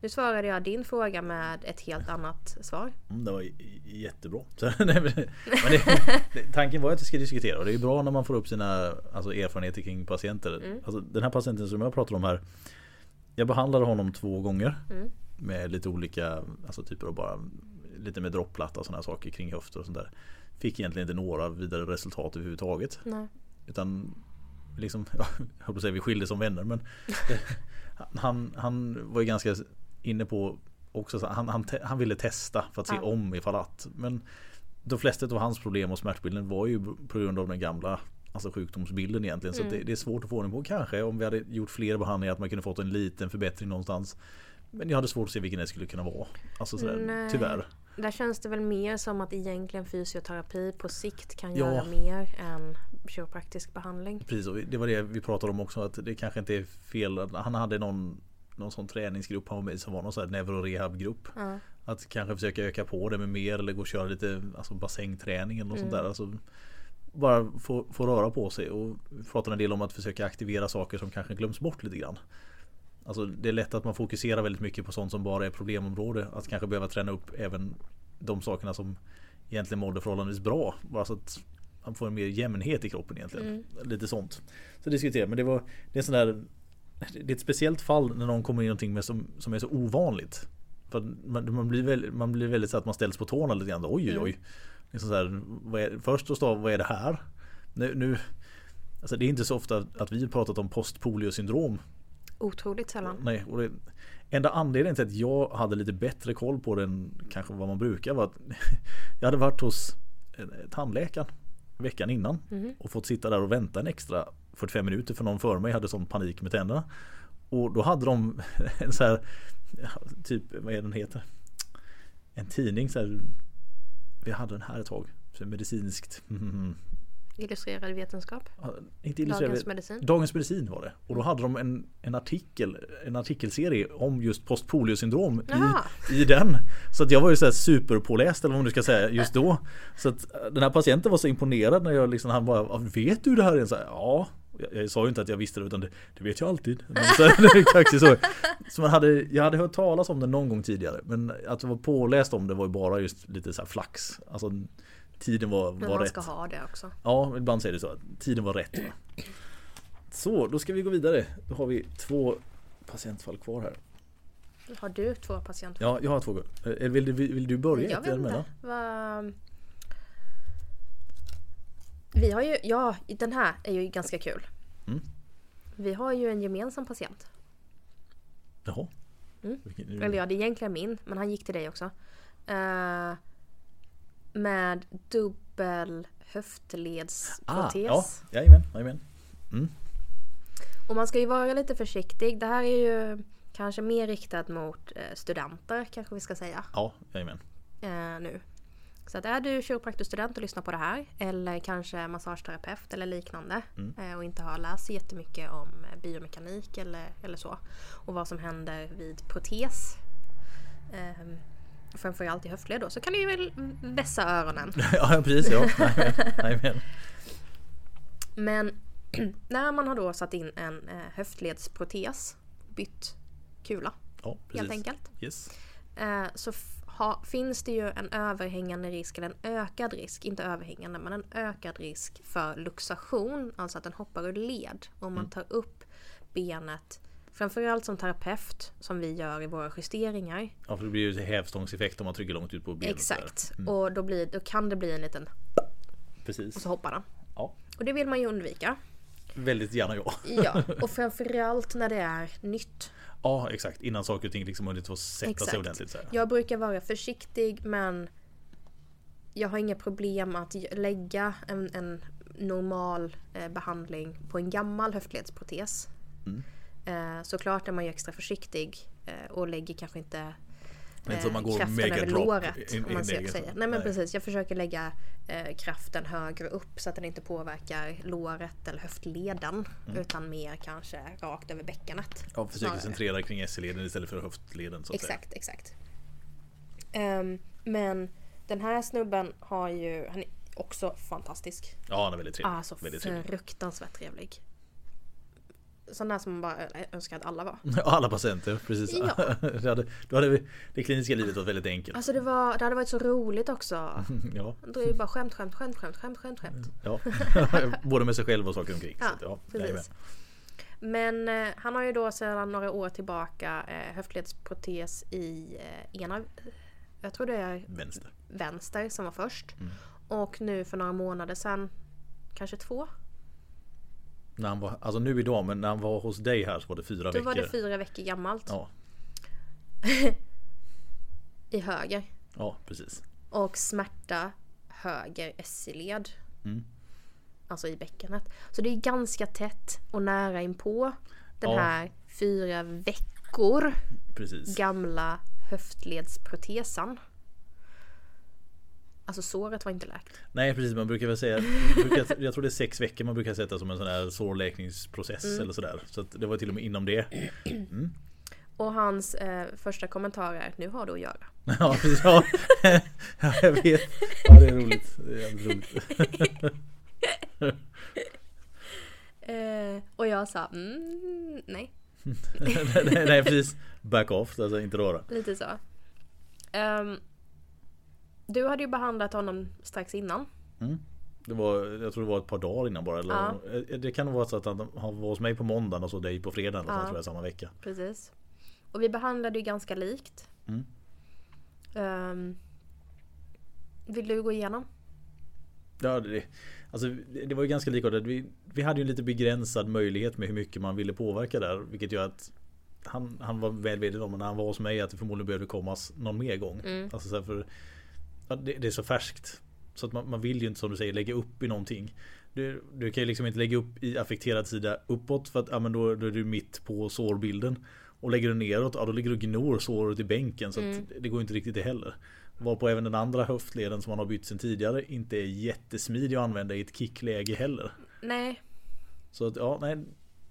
Nu svarade jag din fråga med ett helt annat svar. Mm, det var jättebra. *laughs* Så, det, tanken var att vi ska diskutera och det är bra när man får upp sina alltså, erfarenheter kring patienter. Mm. Alltså, den här patienten som jag pratar om här. Jag behandlade honom två gånger. Mm. Med lite olika alltså, typer av bara lite med droppplatta och sådana saker kring höfter och sånt där. Fick egentligen inte några vidare resultat överhuvudtaget. Nej. Utan liksom, ja, *laughs* jag höll på att säga vi skilde som vänner men *laughs* han, han var ju ganska inne på också, så han, han, han ville testa för att se Ja. om ifall att. Men de flesta av hans problem och smärtbilden var ju på grund av den gamla Alltså sjukdomsbilden egentligen. Så Mm. det, det är svårt att få ordning på. Kanske om vi hade gjort fler behandlingar att man kunde fått en liten förbättring någonstans. Men jag hade svårt att se vilken det skulle kunna vara. Alltså sådär, Nej. tyvärr. Där känns det väl mer som att egentligen fysioterapi på sikt kan Ja. göra mer än kiropraktisk behandling. Precis, och det var det vi pratade om också att det kanske inte är fel. Han hade någon, någon sån träningsgrupp han var med som var någon sån här neurorehabgrupp. Ja. Att kanske försöka öka på det med mer eller gå och köra lite alltså bassängträning eller något sånt där. Alltså, bara få, få röra på sig och vi pratade en del om att försöka aktivera saker som kanske glöms bort lite grann. Alltså det är lätt att man fokuserar väldigt mycket på sånt som bara är problemområde. Att kanske behöva träna upp även de sakerna som egentligen mådde förhållandevis bra. Bara så att man får en mer jämnhet i kroppen egentligen. Mm. Lite sånt. Så diskutera. Men det var det är sån där Det är ett speciellt fall när någon kommer in någonting med som, som är så ovanligt. För man, man, blir väl, man blir väldigt så att man ställs på tårna lite grann. Oj oj oj. Liksom så här, vad är, först och stav, vad är det här? Nu, nu Alltså det är inte så ofta att vi har pratat om postpoliosyndrom. Otroligt sällan. Nej, och det, enda anledningen till att jag hade lite bättre koll på den kanske vad man brukar var att *laughs* jag hade varit hos tandläkaren veckan innan Mhm. och fått sitta där och vänta en extra 45 minuter för någon före mig hade sån panik med tänderna. Och då hade de *laughs* en så här typ vad är den heter? En tidning så här. Vi hade den här ett tag. Så medicinskt. *laughs* Illustrerad vetenskap. Ja, Inte illustrerad. Dagens medicin. Dagens medicin var det. Och då hade de en, en artikel, en artikelserie om just postpoliosyndrom i, i den. Så att jag var ju så superpåläst eller vad man ska säga just då. Så att eh, den här patienten var så imponerad när jag liksom, han bara, "Ja, vet du det här? Så här, ja. Jag, jag sa ju inte att jag visste det utan det, det vet jag alltid. Så, *laughs* så. så man hade, jag hade hört talas om det någon gång tidigare. Men att jag var påläst om det var ju bara just lite så här flax. Alltså tiden var, Men var man rätt. ska ha det också. Ja, ibland säger det så. Tiden var rätt. Va? Så, då ska vi gå vidare. Då har vi två patientfall kvar här. Har du två patienter? Ja, jag har två. Eh, Vill, du- vill, du börja? Jag vet inte. Vi har ju, ja den här är ju ganska kul. Mm. Vi har ju en gemensam patient. Jaha. Mm. Eller ja, det är egentligen min, men han gick till dig också. Eh, med dubbel ah, höftledsprotes. ja, jajamän, jajamän. Och man ska ju vara lite försiktig. Det här är ju kanske mer riktat mot eh, studenter kanske vi ska säga Ja, jajamän. eh, nu. Så att är du kiropraktorstudent och lyssnar på det här eller kanske massageterapeut eller liknande Mm. eh, och inte har läst så jättemycket om eh, biomekanik eller, eller så och vad som händer vid protes eh, framförallt i höftled då så kan du ju väl vässa öronen. *laughs* ja, precis. Ja. *laughs* Men *clears throat* när man har då satt in en eh, höftledsprotes, bytt kula Ja, precis. helt enkelt. Yes. eh, så ha, finns det ju en överhängande risk, eller en ökad risk, inte överhängande, men en ökad risk för luxation, alltså att den hoppar ur led. Om man tar upp benet, framförallt som terapeut, som vi gör i våra justeringar. Ja, för det blir ju hävstångseffekt om man trycker långt ut på benet. Exakt. Mm, Och då, blir, då kan det bli en liten, och precis. så hoppar den. Ja, Och det vill man ju undvika. väldigt gärna ja. Ja, *laughs* och framförallt när det är nytt. Ja, exakt. Innan saker och ting liksom hunnit få sätta Exakt. sig ordentligt. Så här. Jag brukar vara försiktig men jag har inga problem att lägga en, en normal eh, behandling på en gammal höftledsprotes. Mm. Eh, såklart är man ju extra försiktig eh, och lägger kanske inte Men inte så man går kraften över låret. in- om man in säger. Nej men precis, jag försöker lägga eh, kraften högre upp så att den inte påverkar låret eller höftleden. Mm. Utan mer kanske rakt över bäckenet. Ja, försöker centrera kring SE-leden istället för höftleden. Så att säga. Exakt, exakt. Ehm, men den här snubben har ju, han är också fantastisk. Ja, han är väldigt trevlig. Alltså väldigt trevlig. fruktansvärt trevlig. Sån där som man bara önskar att alla var. Alla patienter, precis. Ja. *laughs* det, hade, då hade vi, det kliniska livet varit väldigt enkelt. Alltså det, var, det hade varit så roligt också. *laughs* Ja, Då är det bara skämt, skämt, skämt, skämt, skämt, skämt, skämt. ja. *laughs* Både med sig själv och saker omkring. Ja, så ja, precis. Men eh, han har ju då sedan några år tillbaka eh, höftledsprotes i eh, ena, jag tror det är Vänster. vänster som var först. Mm. Och nu för några månader sedan, kanske två, När han var, alltså nu idag, men när han var hos dig här så var det fyra då veckor. var det fyra veckor gammalt Ja, *laughs* i höger. ja, precis. Och smärta höger SI-led. Mm. Alltså i bäckenet. Så det är ganska tätt och nära inpå den Ja. här fyra veckor Precis. gamla höftledsprotesen. Alltså såret var inte läkt. Nej precis, man brukar väl säga brukar, Jag tror det är sex veckor man brukar sätta som en sån här sårläkningsprocess Mm. eller sådär. Så att det var till och med inom det. Och hans eh, första kommentar är nu har du att göra. *laughs* Ja, precis, ja. *laughs* ja jag vet. Ja det är roligt. Det är jävligt roligt. *laughs* Eh, och jag sa mm, nej. nej, nej precis. Back off, alltså inte röra. Lite så. Ehm, du hade ju behandlat honom strax innan. Mm. Det var, jag tror det var ett par dagar innan bara. Eller, Ja. Det kan nog vara så att han, han var hos mig på måndagen och så dig på fredagen. Eller Ja. tror jag, samma vecka. Precis. Och vi behandlade ju ganska likt. Mm. Ehm, vill du gå igenom? Ja, det, alltså, det var ju ganska likartat. Vi, vi hade ju en lite begränsad möjlighet med hur mycket man ville påverka där. Vilket gör att han, han var väl medveten om när han var hos mig att det förmodligen behövde kommas någon mer gång. Mm. Alltså, så här, för, det, det är så färskt. Så att man, man vill ju inte som du säger lägga upp i någonting. Du, du kan ju liksom inte lägga upp i affekterad sida uppåt för att ja, men då, då är du mitt på sårbilden. Och lägger du neråt, ja då ligger du och gnor såret i bänken. Så Mm. det går inte riktigt det heller. Varpå även den andra höftleden som man har bytt sen tidigare inte är jättesmidig att använda i ett kickläge heller. Nej. Så att, ja, nej.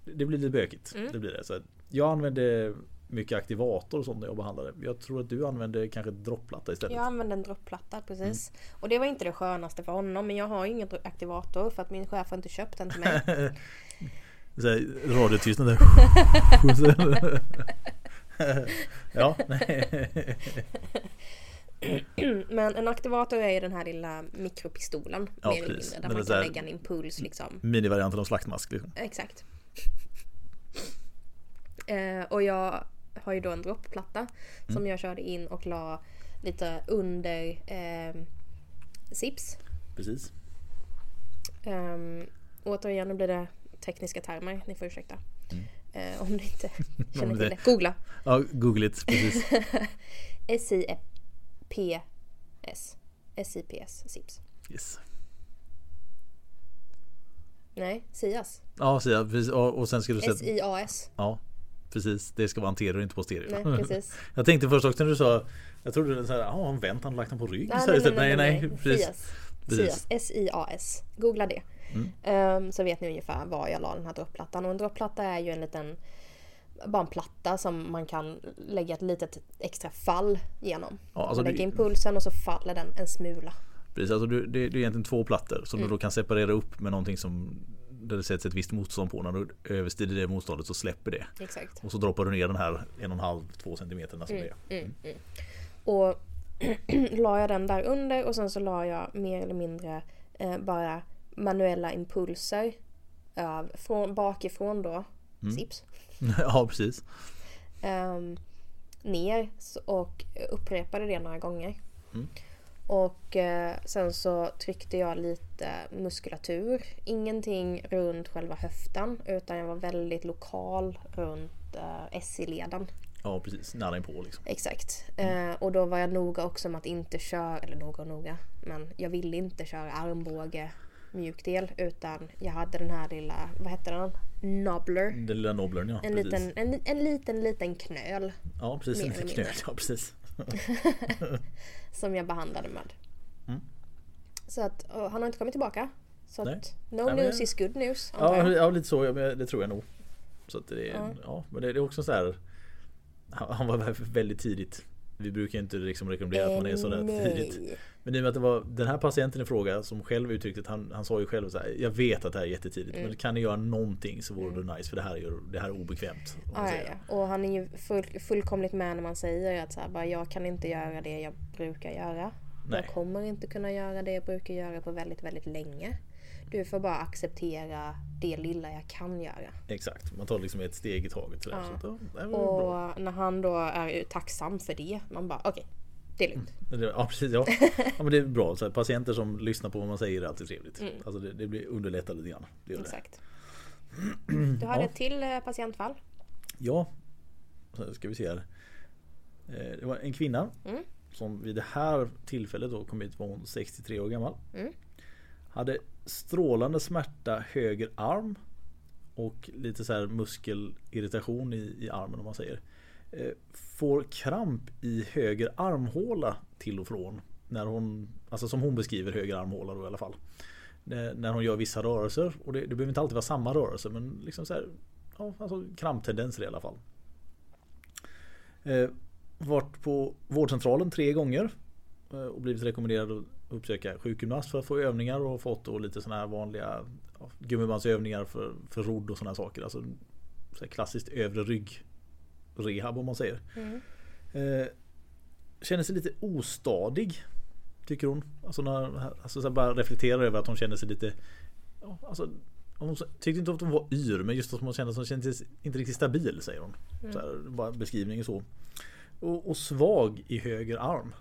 Det blir lite bökigt. Mm. Det blir det. Så jag använde mycket aktivator och sånt när jag behandlade. Jag tror att du använde kanske droppplatta istället. Jag använde en droppplatta precis. Mm. Och det var inte det skönaste för honom. Men jag har ju ingen aktivator för att min chef har inte köpt den till mig. *laughs* Radiotystnad där. *laughs* ja. *laughs* Men en aktivator är ju den här lilla mikropistolen. Ja, mer precis. mindre. Där man kan lägga en impuls liksom. Minivarianten av slaktmask. Liksom. Exakt. Eh, och jag har ju då en droppplatta som Mm. jag körde in och la lite under eh, sips. Precis. Um, återigen, nu blir det tekniska termer. Ni får ursäkta. Mm. Eh, om ni inte *laughs* känner till det-. Googla. Ja, google it. Precis. S-I-P-S. S-I-P-S. Sips. Yes. Nej, Sias. Ja, precis. Och, och sen ska du säga... S-I-A-S. Ja, precis. Det ska vara en stereo, inte på stereo. Nej, *laughs* precis. Jag tänkte först också när du sa Jag trodde det så här, ja en vänt han lagt den på rygg Nej, så nej, här, nej, nej, nej, precis. Sias. Sias. Googla det. Mm. Ehm, så vet ni ungefär var jag la den här dropplattan. Och en droppplatta är ju en liten bara en platta som man kan lägga ett litet extra fall genom. Ja, alltså man lägger det- impulsen och så faller den en smula. Precis, alltså du, det, det är egentligen två plattor som Mm. du då kan separera upp med någonting som där det sätts ett visst motstånd på. När du överstiger det motståndet så släpper det. Exakt. Och så droppar du ner den här en och en halv, två centimeterna som det är. Mm, mm. Och *clears throat* la jag den där under och sen så la jag mer eller mindre eh, bara manuella impulser av, från, bakifrån då, Mm. sips, *laughs* ja precis. ehm, ner och upprepade det några gånger. Mm. Och eh, sen så tryckte jag lite muskulatur. Ingenting runt själva höften utan jag var väldigt lokal runt eh, SI-leden. Ja precis, nära inpå liksom. Exakt. Eh, och då var jag noga också med att inte köra, eller noga och noga, men jag ville inte köra armbåge mjukdel utan jag hade den här lilla, vad hette den? Nobbler. Den lilla nobblern ja. En precis. liten, en, en liten, liten knöl Ja precis, en liten knöl. Ja precis. *laughs* som jag behandlade med. Mm. Så att, han har inte kommit tillbaka. Så Nej. att no Nej, men news jag- is good news. Ja, ja lite så, men det tror jag nog. Så att det är, Ja. ja. men det, är också så här. Han var väldigt tidigt. Vi brukar inte liksom rekommendera att man är sådär Eh, tidigt. nej. Men i och med att det var den här patienten i fråga som själv uttryckte att han, han sa ju själv så här, Jag vet att det här är jättetidigt Mm. men kan ni göra någonting så vore det nice för det här är, det här är obekvämt. Ja, ja. Och han är ju full, fullkomligt med när man säger att så här, bara, jag kan inte göra det jag brukar göra. Nej. Jag kommer inte kunna göra det jag brukar göra på väldigt, väldigt länge. Du får bara acceptera det lilla jag kan göra. Exakt, man tar liksom ett steg i taget. Sådär. Ja. Så att, ja, det var bra. Och när han då är tacksam för det, man bara okej, det är lugnt. Det- Ja precis, ja. ja men det är bra. Så här, patienter som lyssnar på vad man säger är alltid trevligt. Mm. Alltså det, det blir underlättar lite grann. Det gör det. Exakt. *clears throat* Du hade Ja. ett till eh, patientfall. Ja, så ska vi se här. Eh, Det var en kvinna Mm. som vid det här tillfället då kom hit var hon 63 år gammal. Mm. Hade strålande smärta höger arm och lite så här muskelirritation i, i armen om man säger. Eh, får kramp i höger armhåla till och från. När hon, alltså som hon beskriver höger armhåla då i alla fall. När när hon gör vissa rörelser och det, det behöver inte alltid vara samma rörelse men liksom så här, ja, alltså kramptendenser i alla fall. Eh, varit på vårdcentralen tre gånger eh, och blivit rekommenderad att uppsöka sjukgymnast för att få övningar och fått då lite sådana här vanliga ja, gummibandsövningar för, för rodd och sådana saker. Alltså så klassiskt övre rygg rehab om man säger. Mm. Eh, känner sig lite ostadig Tycker hon. Alltså, när, alltså så bara reflekterar över att hon känner sig lite ja, alltså, Hon tyckte inte att hon var yr men just att hon kände att hon kände sig inte riktigt stabil säger hon. Så här, bara beskrivningen så. Och, och svag i höger arm.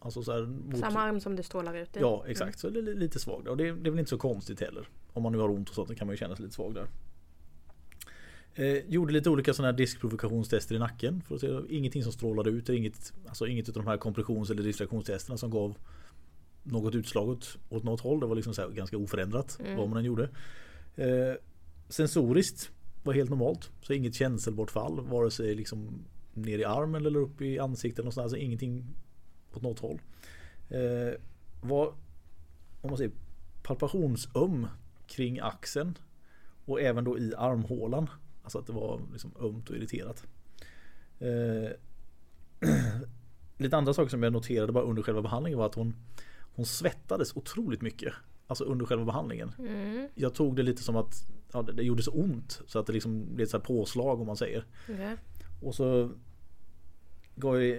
Alltså så här, mot, Samma arm som det strålar ut i. Ja exakt, så det är li- lite svag där. Och det, är- det är väl inte så konstigt heller. Om man nu har ont och sånt, kan man ju känna sig lite svag där. Eh, gjorde lite olika sådana här diskprovokationstester i nacken. För att se, ingenting som strålade ut. Inget, alltså inget av de här kompressions eller distraktionstesterna som gav något utslag åt, åt något håll. Det var liksom så ganska oförändrat Mm. vad man än gjorde. Eh, sensoriskt var helt normalt. Så inget känselbortfall vare sig liksom ner i armen eller upp i ansiktet. Och alltså ingenting åt något håll. Eh, var, om man säger palpationsöm kring axeln och även då i armhålan. Alltså att det var liksom ömt och irriterat. Eh, *clears throat* lite andra saker som jag noterade bara under själva behandlingen var att hon, hon svettades otroligt mycket. Alltså under själva behandlingen. Mm. Jag tog det lite som att ja, det, det gjorde så ont så att det liksom blev ett så här påslag om man säger. Okej. Och så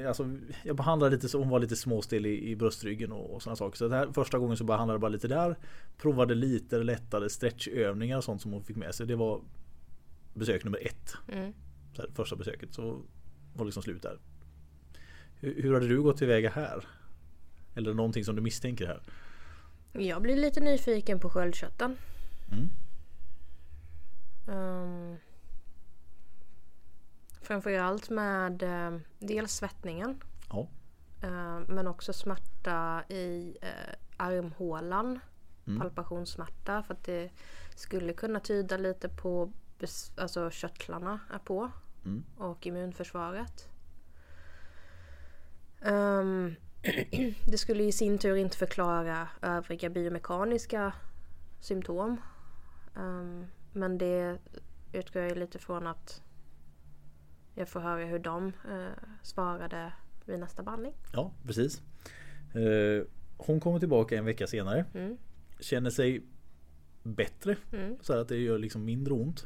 alltså, jag behandlade lite så hon var lite småstel i, i bröstryggen och, och sådana saker. Så det här, första gången så behandlade jag bara lite där. Provade lite lättare stretchövningar och sånt som hon fick med sig. Det var besök nummer ett. Mm. Här, första besöket. Så var liksom slut där. Hur, hur hade du gått tillväga här? Eller någonting som du misstänker här? Jag blir lite nyfiken på sköldkörteln. Mm. Um, framförallt med eh, dels svettningen. Ja. eh, men också smärta i eh, armhålan. Mm. Palpationssmärta. För att det skulle kunna tyda lite på alltså körtlarna är på. Mm. Och immunförsvaret. Ehm, *clears throat* det skulle i sin tur inte förklara övriga biomekaniska symptom. Ehm, men det utgår jag lite från att jag får höra hur de eh, svarade vid nästa behandling. Ja, precis. Eh, Hon kommer tillbaka en vecka senare. Mm. Känner sig bättre. Mm. Så att det gör liksom mindre ont.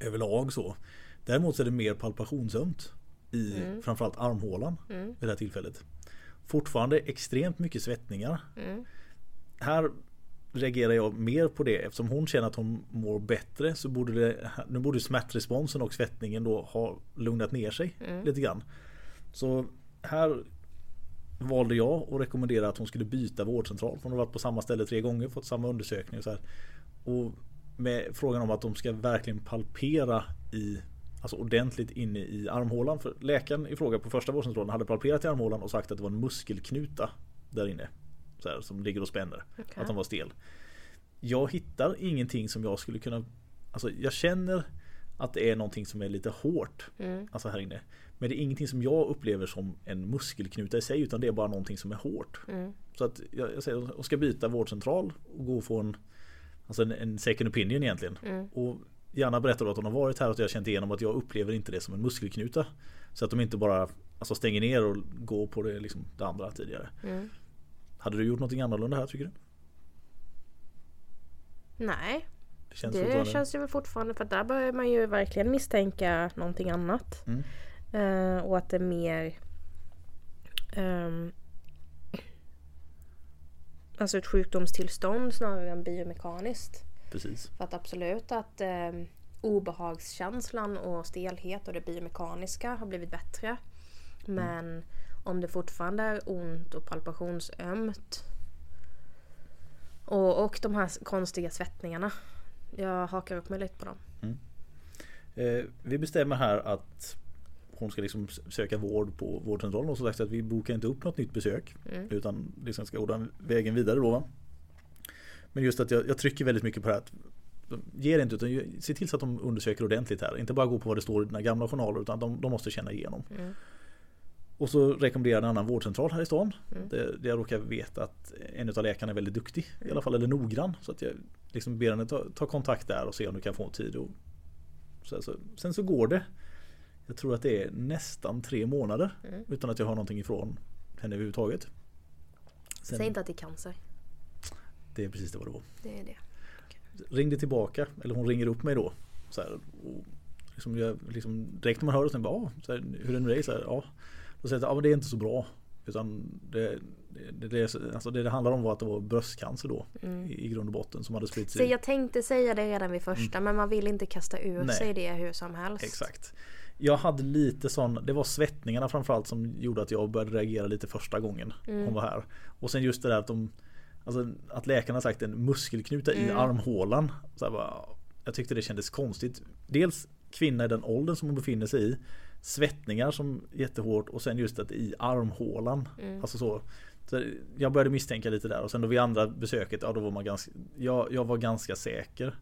Överlag så. Däremot så är det mer palpationsömt. I Mm. framförallt armhålan Mm. vid det här tillfället. Fortfarande extremt mycket svettningar. Mm. Här reagerar jag mer på det eftersom hon känner att hon mår bättre så borde det, nu borde smärtresponsen och svettningen då ha lugnat ner sig Mm. lite grann. Så här valde jag att rekommendera att hon skulle byta vårdcentral. Hon har varit på samma ställe tre gånger, fått samma undersökning och så här. Och med frågan om att de ska verkligen palpera i Alltså ordentligt inne i armhålan. För läkaren i fråga på första vårdcentralen hade palperat i armhålan och sagt att det var en muskelknuta där inne. Så här, som ligger och spänner. Okej. Att den var stel. Jag hittar ingenting som jag skulle kunna Alltså jag känner att det är någonting som är lite hårt. Mm. Alltså här inne. Men det är ingenting som jag upplever som en muskelknuta i sig utan det är bara någonting som är hårt. Mm. Så att jag, jag säger jag ska byta vårdcentral och gå och få en Alltså en, en second opinion egentligen. Mm. Och gärna berätta då att hon har varit här och att jag har känt igenom att jag upplever inte det som en muskelknuta. Så att de inte bara alltså stänger ner och går på det, liksom, det andra tidigare. Mm. Hade du gjort någonting annorlunda här tycker du? Nej, Det känns det känns ju fortfarande för att där börjar man ju verkligen misstänka någonting annat. Mm. Eh, och att det är mer ehm, Alltså ett sjukdomstillstånd snarare än biomekaniskt. Precis. För att absolut att eh, obehagskänslan och stelhet och det biomekaniska har blivit bättre. Men om det fortfarande är ont och palpationsömt och, och de här konstiga svettningarna. Jag hakar upp mig lite på dem. Eh, vi bestämmer här att hon ska liksom söka vård på vårdcentralen och så sagt att vi bokar inte upp något nytt besök. Mm. Utan liksom ska gå den vägen vidare då. Va? Men just att jag, jag trycker väldigt mycket på det här att Ge det inte utan se till så att de undersöker ordentligt här. Inte bara gå på vad det står i dina gamla journaler utan de, de måste känna igenom. Mm. Och så rekommenderar en annan vårdcentral här i stan. Mm. Där, där jag råkar veta att en av läkarna är väldigt duktig. I alla fall eller noggrann. Så att jag liksom ber henne ta, ta kontakt där och se om du kan få en tid. Och, så, så, sen så går det. Jag tror att det är nästan tre månader. Mm. Utan att jag har någonting ifrån henne överhuvudtaget. Sen, Säg inte att det är cancer. Det är precis det vad det var. Det är det. Ringde tillbaka, eller hon ringer upp mig då. Så här, och liksom jag, liksom, direkt när man hör det, så bara, "Ja, så här, hur är det med dig? Så här, ja. Då säger jag att ja, det är inte så bra. Utan det, det, det, alltså det det handlar om var att det var bröstcancer då. Mm. I, I grund och botten som hade spritt Så sig. jag tänkte säga det redan vid första men man vill inte kasta ur Nej. sig det hur som helst. Exakt. Jag hade lite sån, det var svettningarna framförallt som gjorde att jag började reagera lite första gången Mm. hon var här. Och sen just det där att de Alltså att läkarna sagt en muskelknuta i Mm. armhålan. Så bara, jag tyckte det kändes konstigt. Dels kvinna i den åldern som hon befinner sig i. Svettningar som jättehårt och sen just att i armhålan. Mm. Alltså så. så jag började misstänka lite där och sen då vid andra besöket, ja då var man ganska Jag, jag var ganska säker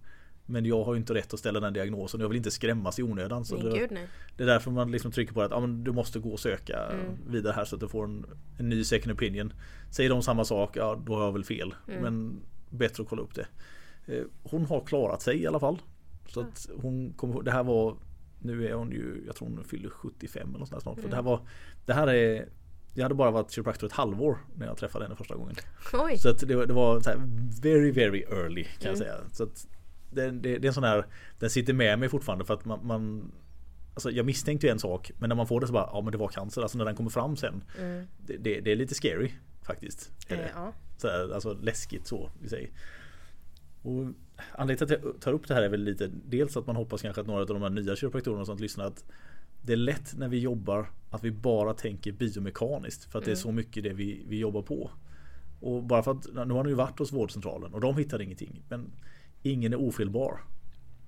Men jag har inte rätt att ställa den diagnosen. Jag vill inte skrämmas i onödan. Så det, gud det är därför man liksom trycker på att ja, men du måste gå och söka Mm. vidare här så att du får en, en ny second opinion. Säger de samma sak, ja då har jag väl fel. Mm. Men bättre att kolla upp det. Eh, Hon har klarat sig i alla fall. Så att hon kommer det här var Nu är hon ju, jag tror hon fyller 75 eller något snart. För Mm. det här var Det här är Jag hade bara varit kiropraktor ett halvår när jag träffade henne första gången. Oj. Så det, var- det var very very early kan jag Mm. säga. Så det, det, det är en sån här Den sitter med mig fortfarande för att man, man Alltså jag misstänkte ju en sak men när man får det så bara ja men det var cancer. Alltså när den kommer fram sen. Mm. Det, det, det är lite scary faktiskt. Är det. ja. Så här, alltså läskigt så vi säger. Och anledningen till att jag tar upp det här är väl lite dels att man hoppas kanske att några av de här nya kiropraktorerna och sånt lyssnar att det är lätt när vi jobbar att vi bara tänker biomekaniskt för att det är Mm. så mycket det vi, vi jobbar på. Och bara för att nu har ni ju varit hos vårdcentralen och de hittade ingenting. Men ingen är ofelbar.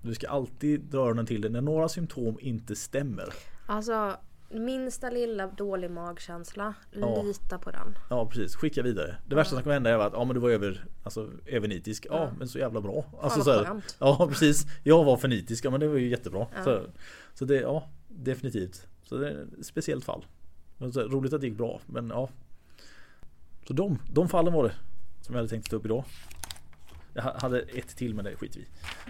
Du ska alltid dra öronen till det när några symptom inte stämmer. Alltså minsta lilla dålig magkänsla. Ja. Lita på den. Ja precis, skicka vidare. Det värsta som kan hända är att ja men du var över, alltså, övernitisk. Ja, Ja. men så jävla bra. Alltså, så här, ja precis. Jag var för nitisk, ja men det var ju jättebra. Ja. Så, så det, ja definitivt. Så det är ett speciellt fall. Så, roligt att det gick bra men ja. Så de, de fallen var det som jag hade tänkt ta upp idag. Jag ha- hade ett till men det skiter vi.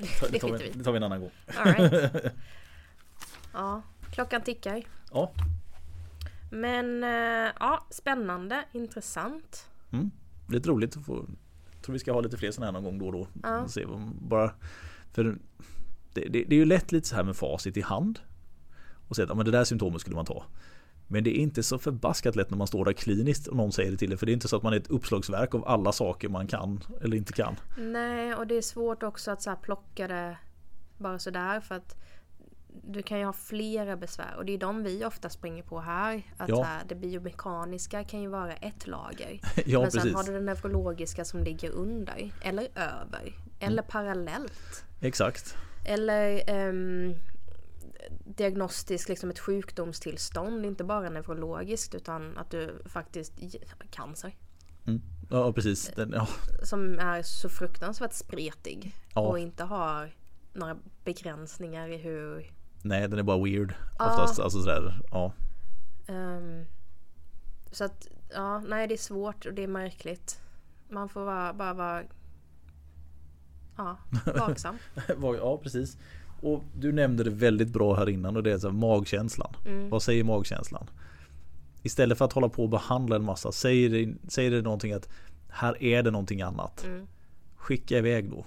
*laughs* Ta- Det tar vi. Det tar vi en annan gång. All right. *laughs* Ja, klockan tickar. Ja, Men eh, ja, spännande, intressant. mm. lite roligt att få. Jag tror vi ska ha lite fler sådana här någon gång då och då. Ja. Se bara, för det, det, det är ju lätt lite så här med facit i hand. Och säga att ja, men det där symptomet skulle man ta. Men det är inte så förbaskat lätt när man står där kliniskt och någon säger det till en. För det är inte så att man är ett uppslagsverk av alla saker man kan eller inte kan. Nej, och det är svårt också att så plocka det bara sådär för att du kan ju ha flera besvär och det är de vi ofta springer på här. Att Ja. här, det biomekaniska kan ju vara ett lager. *laughs* ja Men sen precis. har du det neurologiska som ligger under eller över. Eller parallellt. Exakt. Eller ehm, diagnostiskt liksom ett sjukdomstillstånd, inte bara neurologiskt utan att du faktiskt cancer. Mm. Ja precis. Den, ja. Som är så fruktansvärt spretig Ja. och inte har några begränsningar i hur Nej den är bara weird. Ja. Oftast. Alltså sådär. Ja. ehm, Så att ja, nej det är svårt och det är märkligt. Man får vara, bara vara ja, *laughs* vaksam. ja precis. Och du nämnde det väldigt bra här innan och det är så magkänslan. Mm. Vad säger magkänslan? Istället för att hålla på och behandla en massa, säger det, säger det någonting att här är det någonting annat. Mm. Skicka iväg då.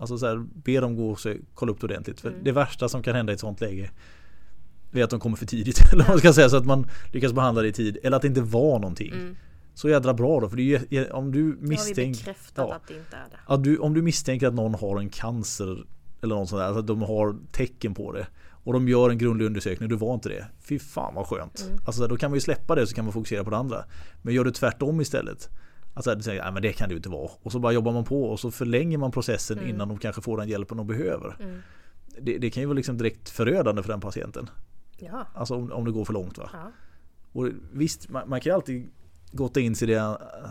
Alltså så här, be dem gå och se, kolla upp det ordentligt. För Mm. det värsta som kan hända i ett sånt läge är att de kommer för tidigt. *laughs* Eller man ska säga. Så att man lyckas behandla det i tid. Eller att det inte var någonting. Mm. Så jädra bra då. För ju, om du misstänker ja. att det inte är det. Ja, du, om du misstänker att någon har en cancer eller något sånt där, alltså att de har tecken på det och de gör en grundlig undersökning och du var inte det. Fy fan vad skönt. Mm. Alltså då kan man ju släppa det så kan man fokusera på det andra. Men gör du tvärtom istället. Alltså du säger, men det kan det ju inte vara. Och så bara jobbar man på och så förlänger man processen Mm. innan de kanske får den hjälpen de behöver. Mm. Det, det kan ju vara liksom direkt förödande för den patienten. Ja. Alltså om, om det går för långt va. ja. Och visst, man, man kan ju alltid gotta in i det,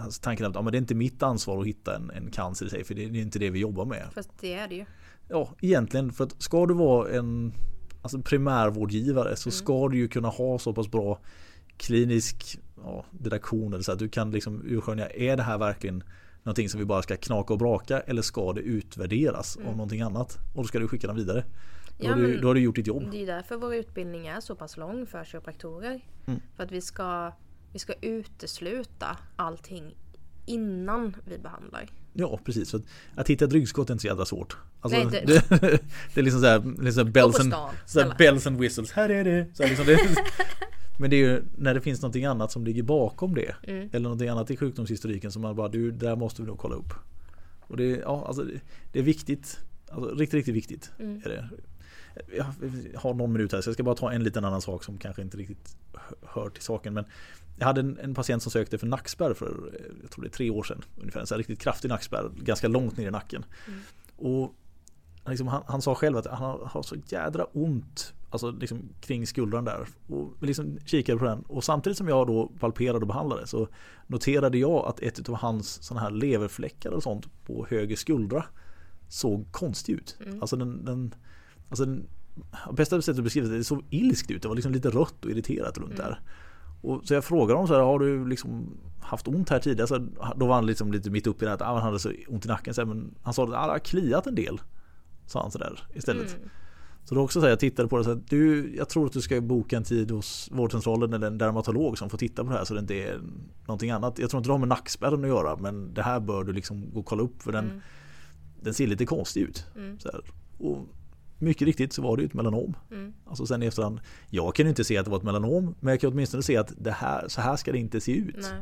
alltså tanken att ja, men det är inte mitt ansvar att hitta en, en cancer i sig för det är inte det vi jobbar med. Fast det är det ju. Ja, egentligen för att ska du vara en alltså primärvårdgivare så ska du ju kunna ha så pass bra klinisk ja, didaktion eller så att du kan liksom urskönja är det här verkligen någonting som vi bara ska knaka och braka eller ska det utvärderas av någonting annat och då ska du skicka den vidare. Då, Ja, har, du, då har du gjort ditt jobb. Det är därför vår utbildning är så pass lång för kiropraktorer. Mm. För att vi ska, vi ska utesluta allting innan vi behandlar. Ja precis. Att, att hitta ett ryggskott är inte så jävla svårt. Alltså, Nej, det, *laughs* det- det, är liksom såhär, liksom bells, and, bells and whistles. Här är det. Så här, liksom det *laughs* men det är ju när det finns någonting annat som ligger bakom det. Mm. Eller någonting annat i sjukdomshistoriken som man bara, du, där måste vi nog kolla upp. Och det, ja, alltså, det, är viktigt. Alltså, riktigt, riktigt viktigt. Mm. Är det. Jag har någon minut här så jag ska bara ta en liten annan sak som kanske inte riktigt hör till saken. Men jag hade en, en patient som sökte för nackspärr för jag tror det är tre år sedan. Ungefär en så riktigt kraftig nackspärr, ganska långt ner i nacken. Mm. Och liksom, han, han sa själv att han har, har så jädra ont Alltså liksom kring skuldran där. Och liksom kikade på den. Och samtidigt som jag då palperade och behandlade så noterade jag att ett av hans sådana här leverfläckar och sånt på höger skuldra såg konstig ut. Mm. Alltså den, den, alltså den bästa sättet att beskriva det, det såg ilskt ut. Det var liksom lite rött och irriterat runt Mm. där. Och så jag frågade honom så här, har du liksom haft ont här tidigare? Så då var han liksom lite mitt uppe i det här att han hade så ont i nacken. Så här, men han sa att det har kliat en del. Sa han sådär istället. Mm. Så då också så här, jag tittade på det så här, du, jag tror att du ska boka en tid hos vårdcentralen eller en dermatolog som får titta på det här så det inte är någonting annat. Jag tror inte det har med nackspärren att göra men det här bör du liksom gå och kolla upp för den, Mm. den ser lite konstig ut. Mm. Så här. Och mycket riktigt så var det ju ett melanom. Mm. Alltså sen i efterhand, jag kan ju inte se att det var ett melanom men jag kan åtminstone se att det här, så här ska det inte se ut. Nej.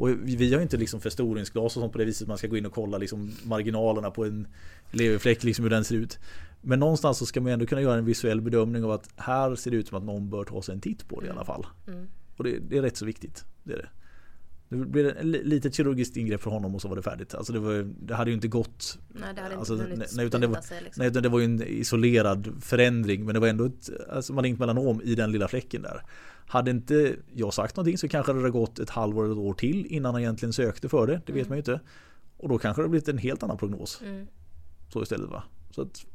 Och vi har inte liksom förstoringsglas och sånt på det viset man ska gå in och kolla liksom marginalerna på en leverfläck, liksom hur den ser ut. Men någonstans så ska man ändå kunna göra en visuell bedömning av att här ser det ut som att någon bör ta sig en titt på det i alla fall. Mm. Och det, det är rätt så viktigt. Det är det. Det blev ett li- litet kirurgiskt ingrepp för honom och så var det färdigt. Alltså det, var, det hade ju inte gått Nej, det hade Alltså, inte hunnit nej, utan det var- sig liksom. Nej, utan det var ju en isolerad förändring men det var ändå ett alltså, malignt melanom i den lilla fläcken där. Hade inte jag sagt någonting så kanske det hade gått ett halvår eller ett år till innan han egentligen sökte för det. Det vet Mm. man ju inte. Och då kanske det blivit en helt annan prognos. Mm. Så istället va. Så att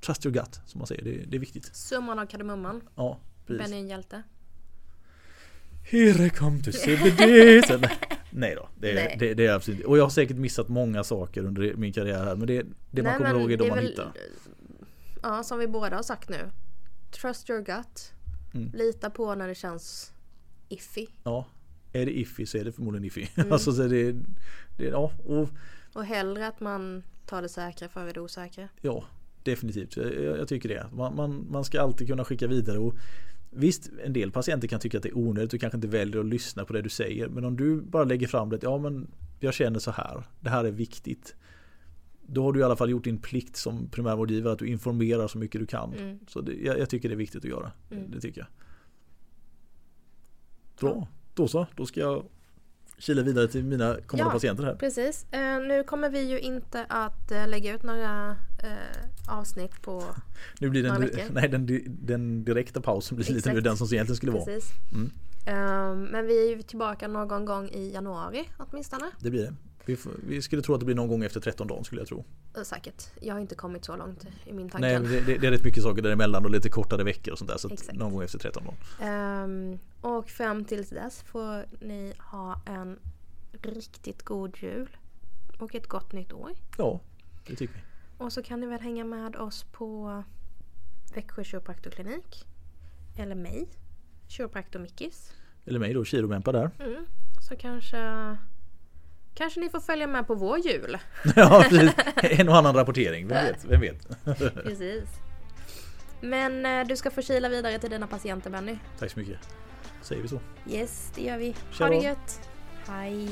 Trust your gut som man säger, det, det är viktigt. Summan av kardemumman. Ja, precis. Benny är en hjälte. Here come to CBD. *laughs* Så, nej, nej då, det, Nej. Det, det är absolut Och jag har säkert missat många saker under min karriär här. Men det, det man Nej, kommer men ihåg är de man väl- hittar. Ja, som vi båda har sagt nu. Trust your gut. Mm. Lita på när det känns iffy. Ja, är det iffy så är det förmodligen iffy. *laughs* Mm. alltså så det, det, ja, och Och hellre att man tar det säkra före det osäkra. Ja, definitivt. Jag, jag jag tycker det. Man, man, man ska alltid kunna skicka vidare. Och visst, en del patienter kan tycka att det är onödigt och kanske inte väljer att lyssna på det du säger. Men om du bara lägger fram det, ja men jag känner så här, det här är viktigt. Då har du i alla fall gjort din plikt som primärvårdgivare att du informerar så mycket du kan. Mm. Så det, jag, jag tycker det är viktigt att göra. Mm. Det tycker jag. Bra, då så. Då ska jag kila vidare till mina kommande Ja. patienter här. Precis. Eh, nu kommer vi ju inte att eh, lägga ut några eh, avsnitt på... Nu blir den, Några veckor. *laughs* nej, den, den direkta pausen blir lite nu den som egentligen skulle vara. Precis. Mm. Eh, men vi är ju tillbaka någon gång i januari åtminstone. Det blir det. Vi, vi skulle tro att det blir någon gång efter 13 dagar skulle jag tro. Eh, säkert. Jag har inte kommit så långt i min Nej, tanke. men det, det, det är rätt mycket saker däremellan och lite kortare veckor och sånt där. Så någon gång efter 13 dagar. Ehm, och fram tills dess får ni ha en riktigt god jul. Och ett gott nytt år. Ja, det tycker vi. Och så kan ni väl hänga med oss på Växjö kiropraktorklinik. Eller mig. Kiropraktor Mickis. Eller mig då, Kiromempa där. Mm. Så kanske Kanske ni får följa med på vår jul. *laughs* ja, precis. En och annan rapportering, vem vet? Vem vet? *laughs* Precis. Men eh, du ska få kila vidare till dina patienter Benny. Tack så mycket. Säger vi så. Yes, det gör vi. Tja Ha det gött. Hej.